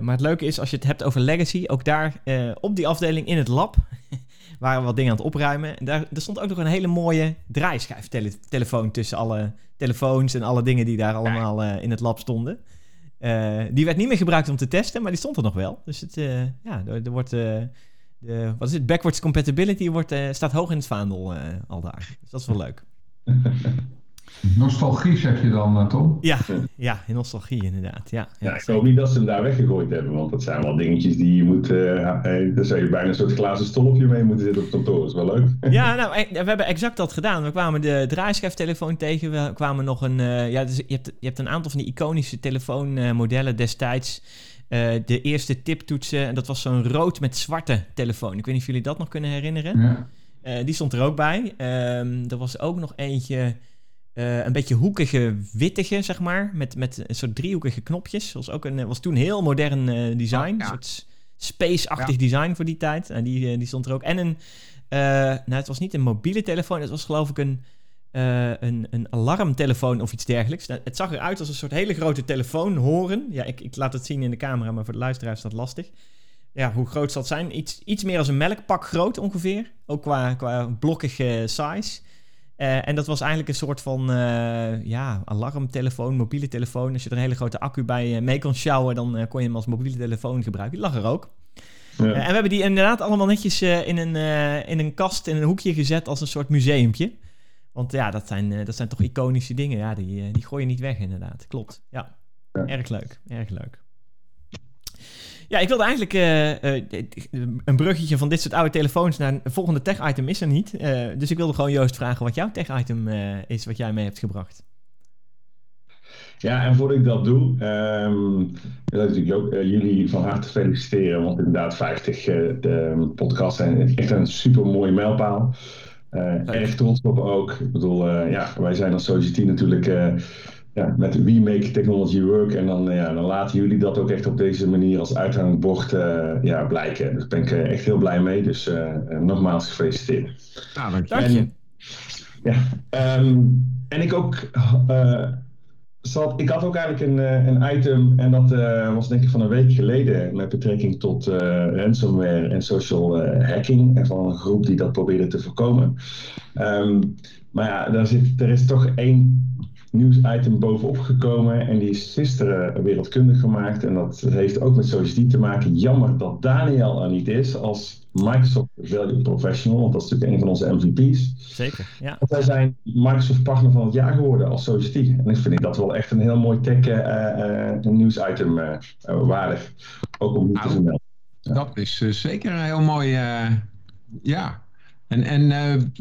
S1: maar het leuke is, als je het hebt over legacy, ook daar op die afdeling in het lab waren we wat dingen aan het opruimen. En daar, er stond ook nog een hele mooie draaischijftelefoon tussen alle telefoons en alle dingen die daar allemaal uh, in het lab stonden. Uh, die werd niet meer gebruikt om te testen, maar die stond er nog wel. Dus het, uh, ja, er, er wordt, de, wat is het, backwards compatibility wordt, staat hoog in het vaandel al daar. Dus dat is wel leuk.
S4: Nostalgie zeg je dan, uh, Tom?
S1: Ja, ja, nostalgie inderdaad. Ja,
S5: ja, ik hoop niet dat ze hem daar weggegooid hebben, want dat zijn wel dingetjes die je moet. Uh, daar zou je bijna een soort glazen stolpje mee moeten zitten op kantoor. Dat is wel leuk.
S1: Ja, nou, we hebben exact dat gedaan. We kwamen de draaischijftelefoon tegen. We kwamen nog een. Uh, ja, dus je, hebt, je hebt een aantal van die iconische telefoonmodellen destijds. de eerste tiptoetsen, en dat was zo'n rood met zwarte telefoon. Ik weet niet of jullie dat nog kunnen herinneren. Ja. die stond er ook bij. Um, er was ook nog eentje. Uh, een beetje hoekige, wittige, zeg maar. Met, met een soort driehoekige knopjes. Was, ook een, was toen heel modern uh, design. Oh, ja. Een soort space-achtig ja. design voor die tijd. En die, uh, die stond er ook. En een, nou, het was niet een mobiele telefoon. Het was geloof ik een, een, een alarmtelefoon of iets dergelijks. Nou, het zag eruit als een soort hele grote telefoonhoren. Ja, ik, ik laat het zien in de camera, maar voor de luisteraars is dat lastig. Ja, hoe groot zal het zijn? Iets, iets meer als een melkpak groot ongeveer. Ook qua, qua blokkige size. Uh, en dat was eigenlijk een soort van uh, ja, alarmtelefoon, mobiele telefoon. Als je er een hele grote accu bij uh, mee kon sjouwen, dan kon je hem als mobiele telefoon gebruiken. Die lag er ook. Ja. en we hebben die inderdaad allemaal netjes in, een, in een kast, in een hoekje gezet als een soort museumpje. Want ja, dat zijn, dat zijn toch iconische dingen. Ja, die, die gooi je niet weg inderdaad. Klopt, ja. ja. Erg leuk, erg leuk. Ja, ik wilde eigenlijk uh, uh, een bruggetje van dit soort oude telefoons naar een volgende tech-item is er niet. Uh, dus ik wilde gewoon Joost vragen wat jouw tech-item is, wat jij mee hebt gebracht.
S5: Ja, en voordat ik dat doe, um, wil ik natuurlijk ook jullie van harte feliciteren. Want inderdaad, 50 de podcasts zijn echt een super mooie mijlpaal. erg trots op ook. Ik bedoel, ja, wij zijn als Society natuurlijk ja, met We Make Technology Work. En dan, ja, dan laten jullie dat ook echt op deze manier als uithangbord uh, ja, blijken. Dus daar ben ik uh, echt heel blij mee. Dus uh, nogmaals gefeliciteerd.
S2: Nou, dank je. Dank je.
S5: ja, um, en ik ook... Zat, ik had ook eigenlijk een, een item, en dat was denk ik van een week geleden, met betrekking tot ransomware en social hacking. En van een groep die dat probeerde te voorkomen. Um, maar ja, daar zit, er is toch één nieuwsitem bovenop gekomen en die is gisteren wereldkundig gemaakt. En dat heeft ook met society te maken. Jammer dat Daniel er niet is als Microsoft Value Professional, want dat is natuurlijk een van onze MVP's.
S1: Zeker, ja.
S5: Want wij zijn Microsoft Partner van het Jaar geworden als society. En ik vind dat wel echt een heel mooi tech uh, uh, nieuwsitem uh, waardig. Ook om niet te vermelden.
S2: Ja. Dat is zeker een heel mooi, ja. En, en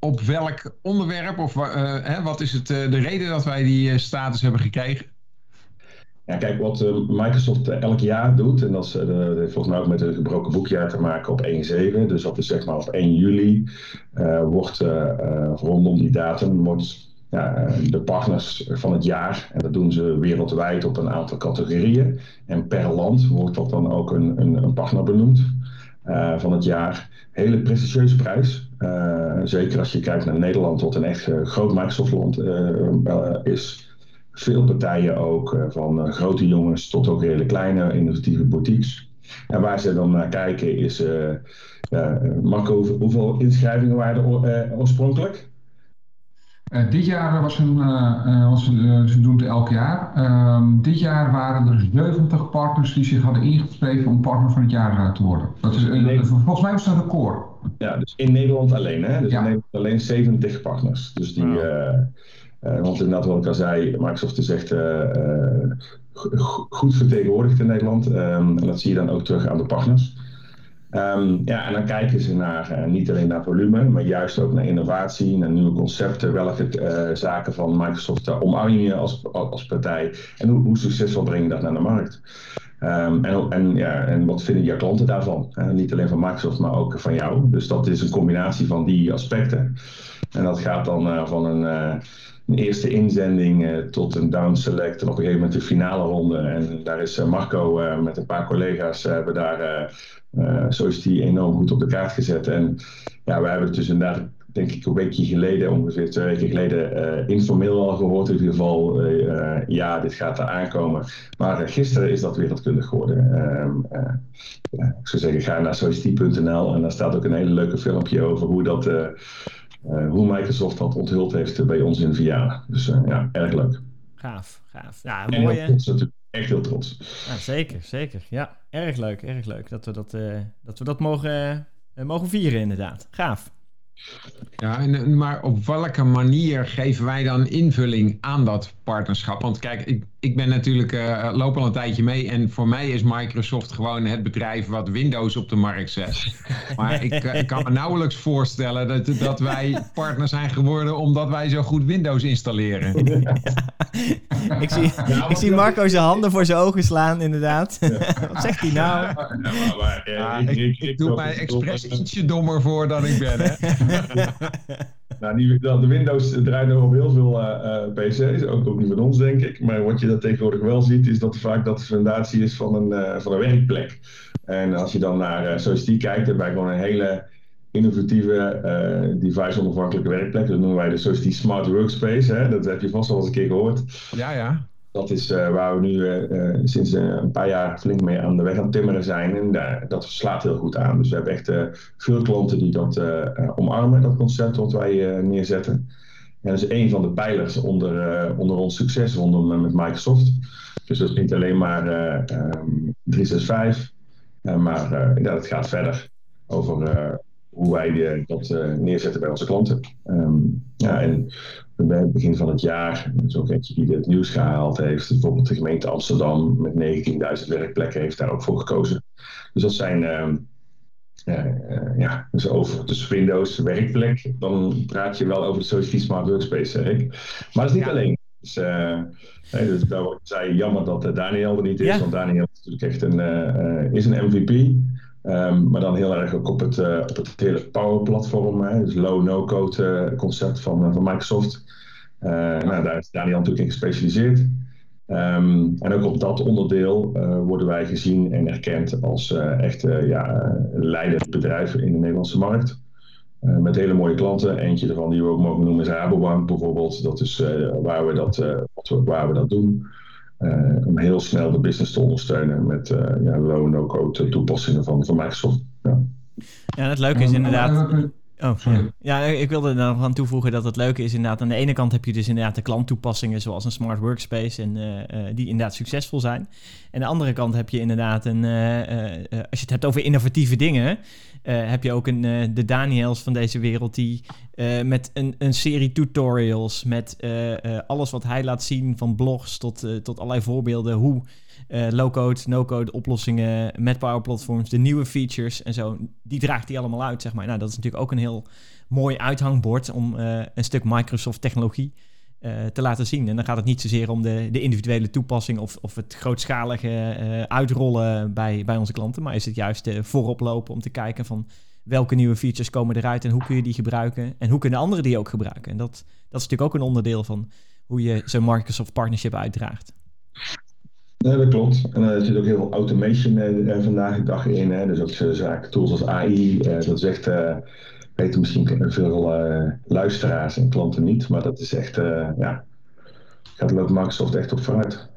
S2: op welk onderwerp of uh, hè, wat is het, uh, de reden dat wij die uh, status hebben gekregen?
S5: Ja, kijk, wat Microsoft elk jaar doet, en dat, is, heeft volgens mij ook met een gebroken boekjaar te maken op 1-7, dus dat is zeg maar op 1 juli, wordt rondom die datum wordt, ja, de partners van het jaar, en dat doen ze wereldwijd op een aantal categorieën, en per land wordt dat dan ook een, een, partner benoemd. Van het jaar. Hele prestigieuze prijs. Uh, zeker als je kijkt naar Nederland, wat een echt uh, groot Microsoft-land is. Veel partijen ook, van grote jongens tot ook hele kleine innovatieve boutiques. En waar ze dan naar kijken is, Marco, hoeveel inschrijvingen waren er oorspronkelijk?
S4: Uh, dit jaar was een, uh, was een, ze doen het elk jaar. Uh, dit jaar waren er 70 partners die zich hadden ingeschreven om partner van het jaar te worden. Dat is, volgens mij was dat een record.
S5: Ja, dus in Nederland alleen. Hè? Dus ja. in Nederland alleen 70 partners. Dus die, wow. want inderdaad wat ik al zei, Microsoft is echt goed vertegenwoordigd in Nederland. Ehm, en dat zie je dan ook terug aan de partners. Ehm, ja, en dan kijken ze naar, uh, niet alleen naar volume, maar juist ook naar innovatie, naar nieuwe concepten. Welke zaken van Microsoft omarm je als, als partij en hoe, hoe, succesvol breng je dat naar de markt? Um, en, en, ja, en wat vinden jouw klanten daarvan? niet alleen van Microsoft, maar ook van jou. Dus dat is een combinatie van die aspecten. En dat gaat dan van een, een, eerste inzending tot een down select en op een gegeven moment de finale ronde. En daar is Marco met een paar collega's hebben daar uh, die enorm goed op de kaart gezet. En ja, we hebben dus inderdaad, denk ik, een weekje geleden, ongeveer twee weken geleden, uh, informeel al gehoord. In ieder geval, uh, ja, dit gaat er aankomen. Maar gisteren is dat wereldkundig geworden. Ehm, ja, ik zou zeggen, ga naar society.nl en daar staat ook een hele leuke filmpje over hoe dat. hoe Microsoft dat onthuld heeft bij ons in Vianen. Dus ja, erg leuk.
S1: Gaaf, gaaf. Ja, mooi
S5: echt heel trots.
S1: Ja, zeker, zeker. Ja, erg leuk, erg leuk dat we dat, uh, dat, we dat mogen, uh, mogen vieren inderdaad. Gaaf.
S2: Ja, en, maar op welke manier geven wij dan invulling aan dat partnerschap? Want kijk, ik, ik ben natuurlijk, uh, loop al een tijdje mee en voor mij is Microsoft gewoon het bedrijf wat Windows op de markt zet. Maar ik, ik kan me nauwelijks voorstellen dat, dat wij partner zijn geworden omdat wij zo goed Windows installeren.
S1: Ik, zie, ik zie Marco zijn handen voor zijn ogen slaan, inderdaad. Wat zegt hij nou?
S2: Ja, ik, ik, doe mij expres ietsje dommer voor dan ik ben. Hè?
S5: Nou, die, de Windows draait nog op heel veel uh, uh, PC's, ook, niet van ons denk ik. Maar wat je dat tegenwoordig wel ziet, is dat vaak dat de fundatie is van een, uh, van een werkplek. En als je dan naar uh, die kijkt, hebben wij gewoon een hele innovatieve device-onafhankelijke werkplek. Dat noemen wij de die Smart Workspace. Hè? Dat heb je vast al eens een keer gehoord.
S2: Ja, ja.
S5: Dat is uh, waar we nu uh, sinds een paar jaar flink mee aan de weg aan timmeren zijn. En dat slaat heel goed aan. Dus we hebben echt veel klanten die dat omarmen, dat concept wat wij neerzetten. En dat is een van de pijlers onder, onder ons succes rondom met Microsoft. Dus dat is niet alleen maar um, 365, maar ja, het gaat verder over hoe wij dat neerzetten bij onze klanten. Um, ja, en bij het begin van het jaar, zo'n eentje die het nieuws gehaald heeft, bijvoorbeeld de gemeente Amsterdam met 19.000 werkplekken heeft daar ook voor gekozen. Dus dat zijn, uh, uh, ja, dus over dus Windows werkplek, dan praat je wel over de Social Smart Workspace, zeg ik. Maar dat is niet alleen. Dus, uh, nee, dus daar zei jammer dat Daniel er niet is, ja. want Daniel is natuurlijk echt een, is een MVP. Um, maar dan heel erg ook op het, uh, op het hele Power-platform, dus low-no-code uh, concept van, uh, van Microsoft. nou, daar is Daniel natuurlijk in gespecialiseerd. Um, en ook op dat onderdeel worden wij gezien en erkend als echt ja, leidend bedrijf in de Nederlandse markt. met hele mooie klanten. Eentje ervan die we ook mogen noemen is Rabobank bijvoorbeeld. Dat is waar, we dat, waar we dat doen. Uh, om heel snel de business te ondersteunen met uh, ja, low no-code toepassingen van, van Microsoft. Ja.
S1: ja, het leuke is inderdaad. Oh, ja. ja, ik wilde er nog aan toevoegen dat het leuke is inderdaad. Aan de ene kant heb je dus inderdaad de klanttoepassingen zoals een smart workspace en uh, uh, die inderdaad succesvol zijn. En aan de andere kant heb je inderdaad een, uh, als je het hebt over innovatieve dingen, heb je ook een, de Daniels van deze wereld die met een, een serie tutorials, met alles wat hij laat zien van blogs tot, tot allerlei voorbeelden hoe uh, low-code, no-code oplossingen met Power Platforms, de nieuwe features en zo, die draagt hij allemaal uit, zeg maar. Nou, dat is natuurlijk ook een heel mooi uithangbord om uh, een stuk Microsoft technologie uh, te laten zien. En dan gaat het niet zozeer om de, de individuele toepassing of, of het grootschalige uitrollen bij, bij onze klanten, maar is het juist voorop lopen om te kijken van welke nieuwe features komen eruit en hoe kun je die gebruiken en hoe kunnen anderen die ook gebruiken. En dat, dat is natuurlijk ook een onderdeel van hoe je zo'n Microsoft partnership uitdraagt.
S5: Nee, dat klopt. En er zit ook heel veel automation uh, vandaag de dag in. Hè. Dus ook zaken, tools als AI. Uh, dat is echt, uh, weten misschien veel luisteraars en klanten niet. Maar dat is echt, ja, gaat loopt Microsoft echt op vooruit.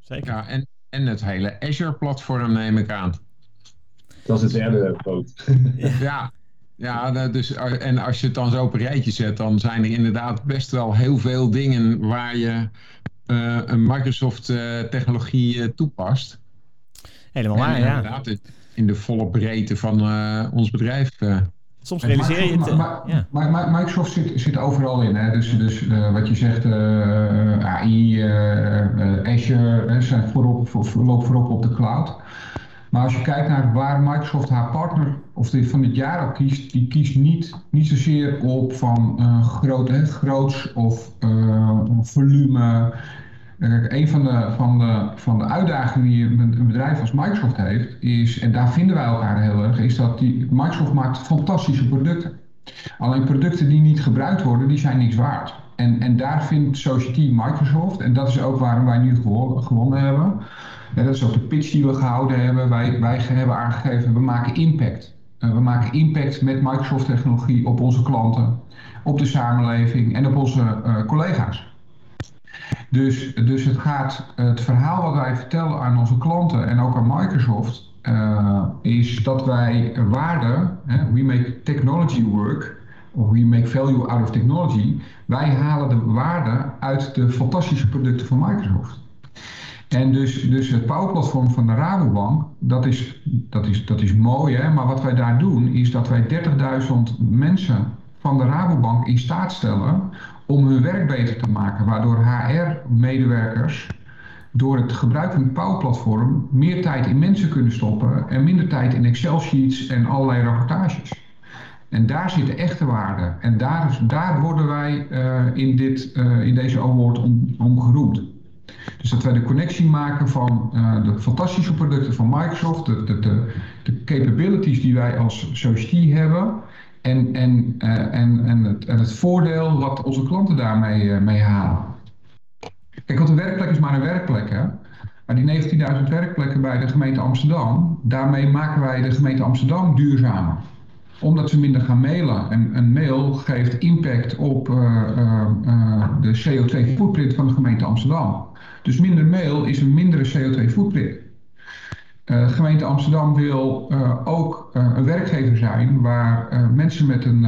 S2: Zeker. Ja, en, en het hele Azure-platform neem ik aan.
S5: Dat is het derde poot.
S2: ja, ja, dus, en als je het dan zo op een rijtje zet, dan zijn er inderdaad best wel heel veel dingen waar je uh, een Microsoft-technologie uh, toepast.
S1: Helemaal waar, ja.
S2: Inderdaad, in de volle breedte van uh, ons bedrijf.
S1: Soms realiseer je het.
S4: Maar, ja. maar, Microsoft zit, zit overal in. Hè? Dus, dus wat je zegt, AI, Azure, zijn voorop, voor, voorop op de cloud. Maar als je kijkt naar waar Microsoft haar partner of van dit jaar al kiest, die kiest niet, niet zozeer op van uh, groot, hè, groots of uh, volume. Kijk, een van de, van, de, van de uitdagingen die een bedrijf als Microsoft heeft, is, en daar vinden wij elkaar heel erg, is dat die, Microsoft maakt fantastische producten. Alleen producten die niet gebruikt worden, die zijn niks waard. En, en daar vindt Society Microsoft, en dat is ook waarom wij nu gewonnen hebben. Dat is ook de pitch die we gehouden hebben. Wij, wij hebben aangegeven, we maken impact. Uh, we maken impact met Microsoft technologie op onze klanten, op de samenleving en op onze uh, collega's. Dus, dus het gaat, het verhaal wat wij vertellen aan onze klanten en ook aan Microsoft, uh, is dat wij waarde, hè, we make technology work, of we make value out of technology, wij halen de waarde uit de fantastische producten van Microsoft. En dus, dus het Power-platform van de Rabobank, dat is, dat is, dat is mooi, hè? maar wat wij daar doen is dat wij 30.000 mensen van de Rabobank in staat stellen om hun werk beter te maken, waardoor HR-medewerkers door het gebruik van het Power-platform meer tijd in mensen kunnen stoppen en minder tijd in Excel-sheets en allerlei rapportages. En daar zit de echte waarde. En daar, daar worden wij uh, in, dit, uh, in deze award om, om geroemd. Dus dat wij de connectie maken van uh, de fantastische producten van Microsoft, de, de, de, capabilities die wij als Society hebben en, en, uh, en, en, het, en het voordeel wat onze klanten daarmee uh, mee halen. Kijk, want een werkplek is maar een werkplek. Hè? Maar die 19.000 werkplekken bij de gemeente Amsterdam, daarmee maken wij de gemeente Amsterdam duurzamer omdat ze minder gaan mailen. En een mail geeft impact op uh, uh, uh, de CO2-footprint van de gemeente Amsterdam. Dus minder mail is een mindere CO2-footprint. de gemeente Amsterdam wil ook een werkgever zijn waar mensen met een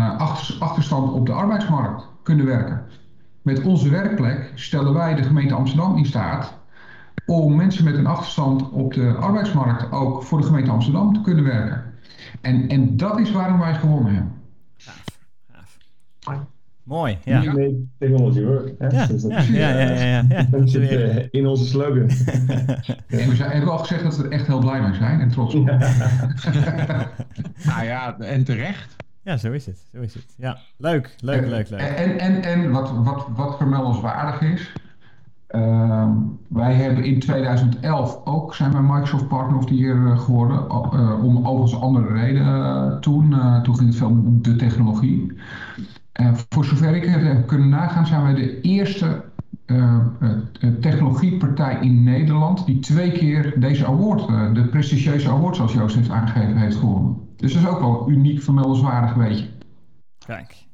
S4: achterstand op de arbeidsmarkt kunnen werken. Met onze werkplek stellen wij de gemeente Amsterdam in staat om mensen met een achterstand op de arbeidsmarkt ook voor de gemeente Amsterdam te kunnen werken. En, en dat is waarom wij gewonnen hebben.
S1: Gaaf, gaaf. Mooi, ja.
S5: Technology work.
S1: Ja, ja, ja, ja, ja, ja.
S5: Dat zit uh, in onze slogan.
S4: en we zijn, hebben al gezegd dat we er echt heel blij mee zijn en trots op.
S2: nou ja, en terecht.
S1: Ja, zo is het. Zo is het. Ja, leuk, leuk,
S4: en,
S1: leuk, leuk.
S4: En, en, en wat, wat, wat vermeldenswaardig is, uh, wij hebben in 2011 ook zijn wij Microsoft Partner of the Year geworden. Uh, om overigens andere redenen toen. Uh, toen ging het veel om de technologie. voor zover ik heb kunnen nagaan zijn wij de eerste technologiepartij in Nederland die twee keer deze award, de prestigieuze award zoals Joost heeft aangegeven, heeft gewonnen. Dus dat is ook wel uniek vermeldenswaardig weet je.
S1: Kijk.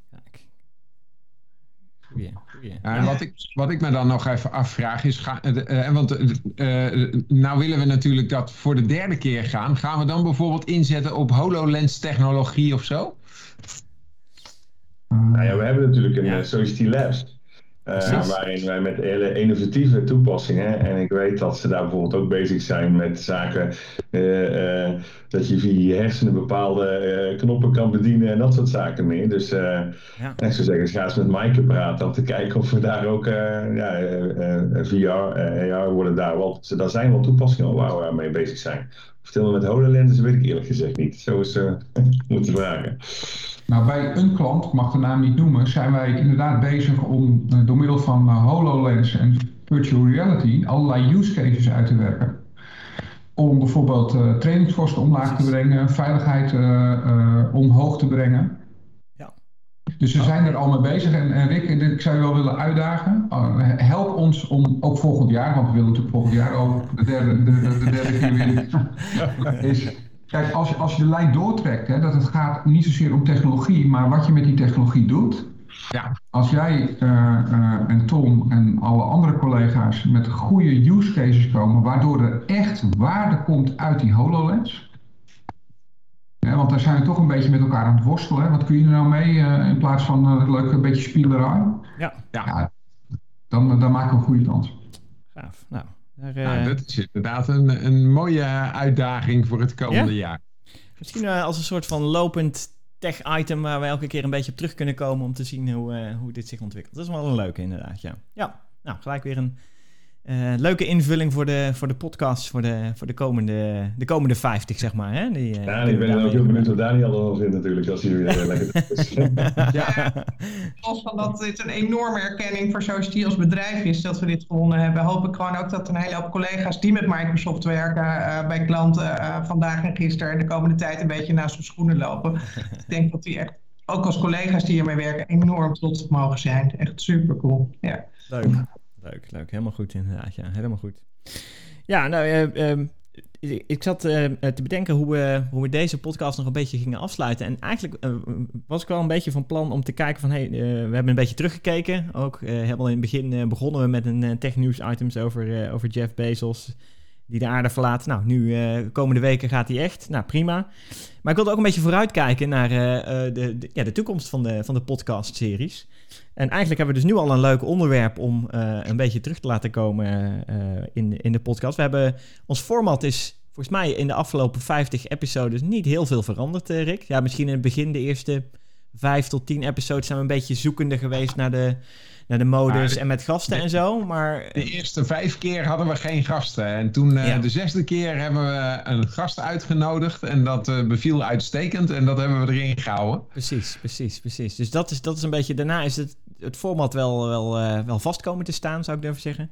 S1: Goeie, goeie.
S2: Ja, en wat ik, wat ik me dan nog even afvraag is, ga, uh, uh, want uh, nou willen we natuurlijk dat voor de derde keer gaan. Gaan we dan bijvoorbeeld inzetten op HoloLens technologie of zo?
S5: Nou ja, we hebben natuurlijk een ja. Society Labs. Uh, waarin wij met hele innovatieve toepassingen, en ik weet dat ze daar bijvoorbeeld ook bezig zijn met zaken uh, uh, dat je via je hersenen bepaalde knoppen kan bedienen en dat soort zaken meer. Dus ja. ik zou zeggen, ga eens met Maaike praten om te kijken of we daar ook ja, VR, AR worden daar wel, daar zijn wel toepassingen waar we mee bezig zijn. Of het met HoloLens weet ik eerlijk gezegd niet. Zo is moeten vragen.
S4: Nou, bij een klant, ik mag de naam niet noemen, zijn wij inderdaad bezig om uh, door middel van uh, HoloLens en virtual reality allerlei use cases uit te werken. Om bijvoorbeeld uh, trainingskosten omlaag te brengen, veiligheid omhoog te brengen. Dus we zijn er al mee bezig. En, en Rick, ik zou je wel willen uitdagen. help ons om ook volgend jaar, want we willen natuurlijk volgend jaar ook de derde, de, de, de derde keer weer. is, Kijk, als je, als je de lijn doortrekt, hè, dat het gaat niet zozeer om technologie, maar wat je met die technologie doet.
S2: Ja.
S4: Als jij uh, uh, en Tom en alle andere collega's met goede use cases komen, waardoor er echt waarde komt uit die HoloLens. Ja, want daar zijn we toch een beetje met elkaar aan het worstelen. Hè. Wat kun je er nou mee uh, in plaats van een leuke beetje spielerij?
S1: Ja.
S2: ja.
S4: ja dan, dan maken we een goede kans.
S1: Gaaf. Nou, daar,
S2: nou, dat is inderdaad een, een mooie uitdaging voor het komende ja? jaar.
S1: Misschien uh, als een soort van lopend tech-item waar we elke keer een beetje op terug kunnen komen om te zien hoe, uh, hoe dit zich ontwikkelt. Dat is wel een leuke inderdaad, ja. Ja, nou, gelijk weer een Uh, leuke invulling voor de, voor de podcast voor de, voor de, komende, de komende 50, zeg maar. Hè?
S5: Die, uh, ja, ik ben ook heel benieuwd wat Daniel ervan vindt natuurlijk, als hij weer lekker is.
S3: ja, los van dat dit een enorme erkenning voor Society als bedrijf is dat we dit gewonnen hebben, hoop ik gewoon ook dat een hele hoop collega's die met Microsoft werken uh, bij klanten vandaag en gisteren en de komende tijd een beetje naast hun schoenen lopen. ik denk dat die echt, ook als collega's die hiermee werken, enorm trots op mogen zijn. Echt super cool. Ja.
S1: Leuk. Leuk, leuk. Helemaal goed inderdaad. Ja, helemaal goed. Ja, nou, uh, um, ik zat uh, te bedenken hoe we, hoe we deze podcast nog een beetje gingen afsluiten. En eigenlijk was ik wel een beetje van plan om te kijken van... Hey, we hebben een beetje teruggekeken. Ook helemaal in het begin begonnen we met een tech news items over, over Jeff Bezos... die de aarde verlaat. Nou, nu de komende weken gaat hij echt. Nou, prima. Maar ik wilde ook een beetje vooruitkijken naar de, de, ja, de toekomst van de, van de podcast-series... En eigenlijk hebben we dus nu al een leuk onderwerp om uh, een beetje terug te laten komen uh, in, in de podcast. We hebben, ons format is volgens mij in de afgelopen 50 episodes niet heel veel veranderd, Rick. Ja, misschien in het begin, de eerste 5 tot 10 episodes, zijn we een beetje zoekende geweest naar de, naar de modus en met gasten en zo. Maar...
S2: De eerste vijf keer hadden we geen gasten. En toen uh, de zesde keer hebben we een gast uitgenodigd. En dat uh, beviel uitstekend. En dat hebben we erin gehouden.
S1: Precies, precies, precies. Dus dat is, dat is een beetje... Daarna is het, het format wel, wel, uh, wel vast komen te staan, zou ik durven zeggen.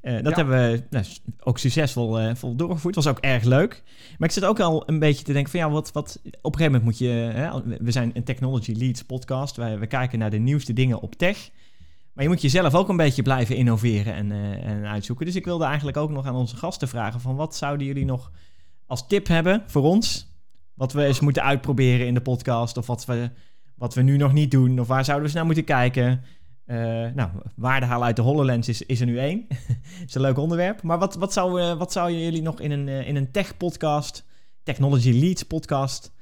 S1: dat ja. hebben we nou, ook succesvol vol doorgevoerd. was ook erg leuk. Maar ik zit ook al een beetje te denken van ja, wat, wat op een gegeven moment moet je... Hè, we zijn een Technology Leads podcast. Wij, we kijken naar de nieuwste dingen op tech... Maar je moet jezelf ook een beetje blijven innoveren en, uh, en uitzoeken. Dus ik wilde eigenlijk ook nog aan onze gasten vragen: van wat zouden jullie nog als tip hebben voor ons? Wat we eens moeten uitproberen in de podcast, of wat we, wat we nu nog niet doen, of waar zouden we eens naar moeten kijken? Uh, nou, waarde halen uit de HoloLens is, is er nu één. is een leuk onderwerp. Maar wat, wat, zou, uh, wat zou jullie nog in een, in een tech-podcast, Technology Leads podcast,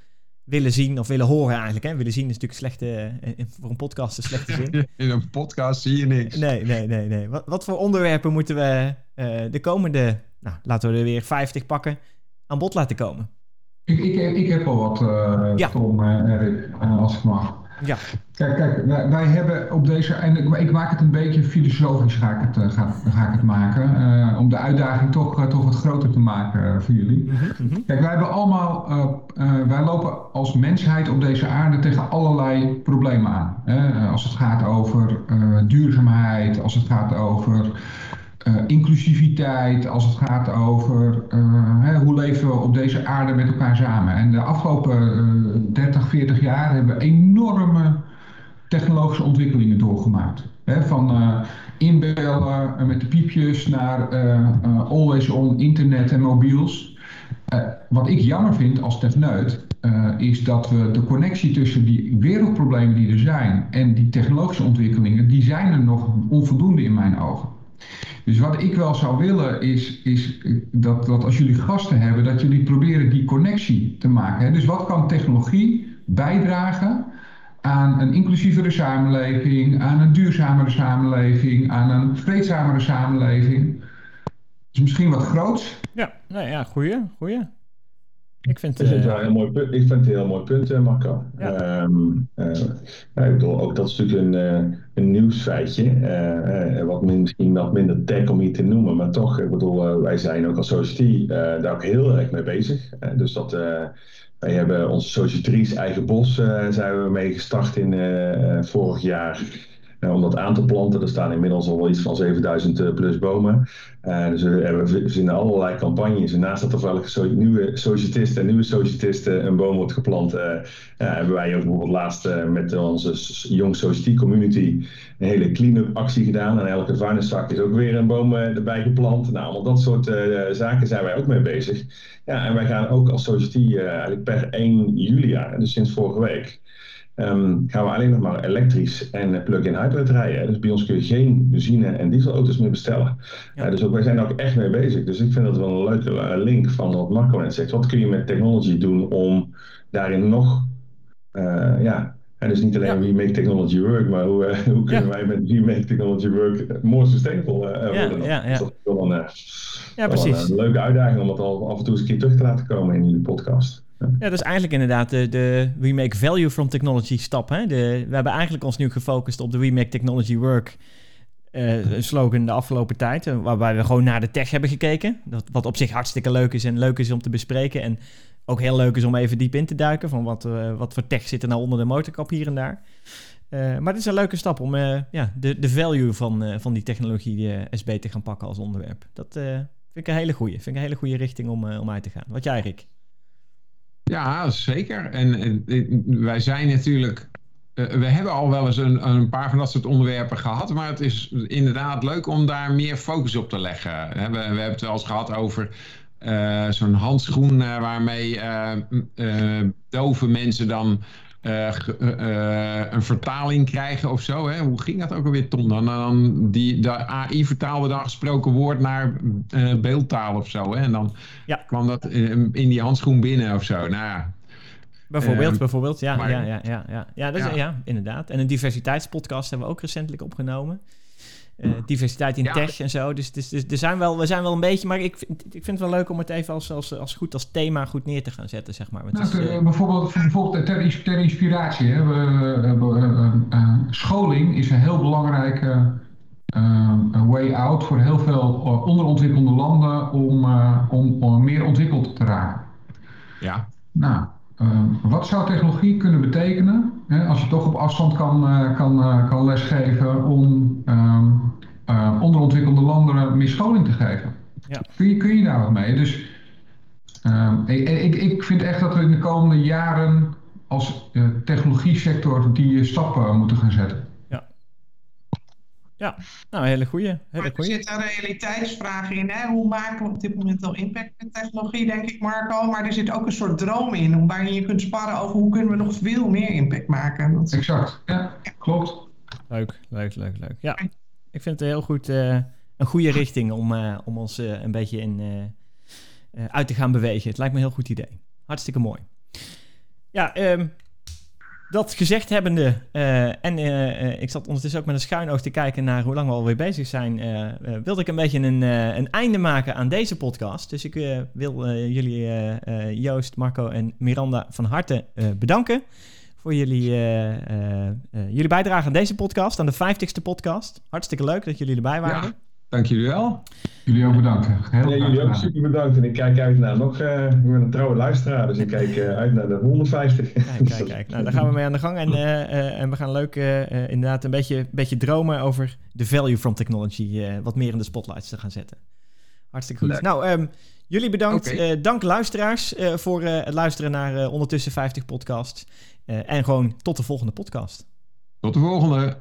S1: willen zien of willen horen eigenlijk. Hè? Willen zien is natuurlijk slechte, uh, voor een podcast een slechte zin.
S2: In een podcast zie je niks.
S1: Nee, nee, nee. nee. Wat, wat voor onderwerpen moeten we uh, de komende, nou, laten we er weer 50 pakken, aan bod laten komen?
S4: Ik, ik, ik heb al wat, uh, ja. Tom, Erik, als ik mag.
S1: Ja.
S4: Kijk, kijk wij, wij, hebben op deze. En ik, ik, maak het een beetje filosofisch, ga ik het, ga, ga ik het maken. Uh, om de uitdaging toch, uh, toch wat groter te maken voor jullie. Mm -hmm. Kijk, wij hebben allemaal. wij lopen als mensheid op deze aarde tegen allerlei problemen aan. Hè? als het gaat over duurzaamheid, als het gaat over. Uh, inclusiviteit, als het gaat over hè, hoe leven we op deze aarde met elkaar samen. En de afgelopen uh, 30, 40 jaar hebben we enorme technologische ontwikkelingen doorgemaakt. Van uh, inbellen met de piepjes naar always on internet en mobiels. wat ik jammer vind als techneut, is dat we de connectie tussen die wereldproblemen die er zijn en die technologische ontwikkelingen, die zijn er nog onvoldoende in mijn ogen. Dus wat ik wel zou willen is, is dat, dat als jullie gasten hebben, dat jullie proberen die connectie te maken. Dus wat kan technologie bijdragen aan een inclusievere samenleving, aan een duurzamere samenleving, aan een vreedzamere samenleving? is misschien wat groots.
S1: Ja, nou ja, goeie, goeie. Ik vind,
S5: het wel een heel mooi punt, ik vind het een heel mooi punt, Marco. Ja. Um, uh, ja, ik bedoel, ook dat is natuurlijk een, uh, een nieuwsfeitje. Wat misschien wat minder tech om hier te noemen. Maar toch, ik bedoel, wij zijn ook als Society daar ook heel erg mee bezig. dus dat, wij hebben onze Societrice Eigen Bos zijn we mee gestart in vorig jaar. Om dat aan te planten. Er staan inmiddels al iets van 7000 plus bomen. Uh, dus we, verzinnen allerlei campagnes. En naast dat er voor nieuwe societist en nieuwe societist een boom wordt geplant, uh, hebben wij ook bijvoorbeeld laatst met onze Young Society Community een hele clean-up actie gedaan. En elke vuilniszak is ook weer een boom erbij geplant. Nou, allemaal dat soort zaken zijn wij ook mee bezig. Ja, en wij gaan ook als Society eigenlijk per 1 juli, dus sinds vorige week, Um, gaan we alleen nog maar elektrisch en plug-in hybrid rijden. Dus bij ons kun je geen benzine- en dieselauto's meer bestellen. Ja. Uh, dus ook, wij zijn er ook echt mee bezig. Dus ik vind dat wel een leuke uh, link van wat Marco net zegt. Wat kun je met technology doen om daarin nog, uh, ja, en dus niet alleen ja. we make technology work, maar hoe, hoe kunnen ja. wij met we make technology work more sustainable ja, worden. Ja, ja. Dat is wel een, ja, precies. een leuke uitdaging om het al af en toe eens een keer terug te laten komen in jullie podcast.
S1: Ja, dat is eigenlijk inderdaad de, de We Make Value from Technology stap. Hè? De, we hebben eigenlijk ons nu gefocust op de We Make Technology Work. een slogan de afgelopen tijd. waarbij we gewoon naar de tech hebben gekeken. Dat, wat op zich hartstikke leuk is en leuk is om te bespreken. En ook heel leuk is om even diep in te duiken. Van wat, wat voor tech zit er nou onder de motorkap hier en daar. maar het is een leuke stap om ja, de, de value van, van die technologie SB te gaan pakken als onderwerp. Dat vind ik een hele goede. Vind ik een hele goede richting om, om uit te gaan. Wat jij, Rick?
S2: Ja, zeker. En, wij zijn natuurlijk. Uh, we hebben al wel eens een, een, paar van dat soort onderwerpen gehad, maar het is inderdaad leuk om daar meer focus op te leggen. We, we hebben het wel eens gehad over uh, zo'n handschoen uh, waarmee dove mensen dan uh, uh, een vertaling krijgen of zo. Hè? Hoe ging dat ook alweer, Tom? Dan, dan die, de AI vertaalde dan gesproken woord naar uh, beeldtaal of zo. Hè? En dan ja. kwam dat in, in, die handschoen binnen of zo. Nou ja.
S1: Bijvoorbeeld, bijvoorbeeld. Ja, maar, ja, ja, ja, ja. Ja, dat is, ja. ja, inderdaad. En een diversiteitspodcast hebben we ook recentelijk opgenomen. Uh, diversiteit in tech en zo. Dus, dus, dus er zijn wel, we zijn wel een beetje... Maar ik vind, ik vind het wel leuk om het even als, als, als goed als thema goed neer te gaan zetten, zeg maar.
S4: Nou, is, uh, bijvoorbeeld, bijvoorbeeld ter, ter inspiratie. Hè. We, uh, scholing is een heel belangrijke way out voor heel veel onderontwikkelde landen om, om, om meer ontwikkeld te raken.
S2: Ja.
S4: Nou, wat zou technologie kunnen betekenen hè, als je toch op afstand kan, kan, kan lesgeven om um, uh, onderontwikkelde landen meer scholing te geven? Ja. Kun, je, kun je daar wat mee? Dus um, ik, ik, ik, vind echt dat we in de komende jaren als technologie sector die stappen moeten gaan zetten.
S1: Ja, nou, hele goede. Hele
S3: er zit een realiteitsvraag in. Hè? Hoe maken we op dit moment al impact met technologie, denk ik, Marco. Maar er zit ook een soort droom in, waarin je kunt sparren over hoe kunnen we nog veel meer impact maken.
S4: Dat... Exact, ja, klopt.
S1: Leuk, leuk, leuk, leuk. Ja, ik vind het een heel goed, uh, een goede richting om, uh, om ons uh, een beetje in, uit te gaan bewegen. Het lijkt me een heel goed idee. Hartstikke mooi. Ja, um, dat gezegd hebbende, uh, en uh, ik zat ondertussen ook met een schuin oog te kijken naar hoe lang we alweer bezig zijn, uh, wilde ik een beetje een, een einde maken aan deze podcast. Dus ik wil jullie, Joost, Marco en Miranda, van harte bedanken voor jullie, jullie bijdrage aan deze podcast, aan de 50ste podcast. Hartstikke leuk dat jullie erbij waren.
S2: Dank jullie wel.
S4: Jullie ook bedankt.
S5: Heel ja, jullie ook super bedankt. En ik kijk uit naar nog, uh, ik ben een trouwe luisteraar, dus ik kijk uh, uit naar de 150.
S1: Kijk, kijk, kijk. Nou, daar gaan we mee aan de gang. En, uh, en we gaan leuk inderdaad een beetje, beetje dromen over de value from technology. wat meer in de spotlights te gaan zetten. Hartstikke goed. Leuk. Nou, um, jullie bedankt. Okay. dank luisteraars voor het luisteren naar Ondertussen 50 podcast. en gewoon tot de volgende podcast.
S2: Tot de volgende.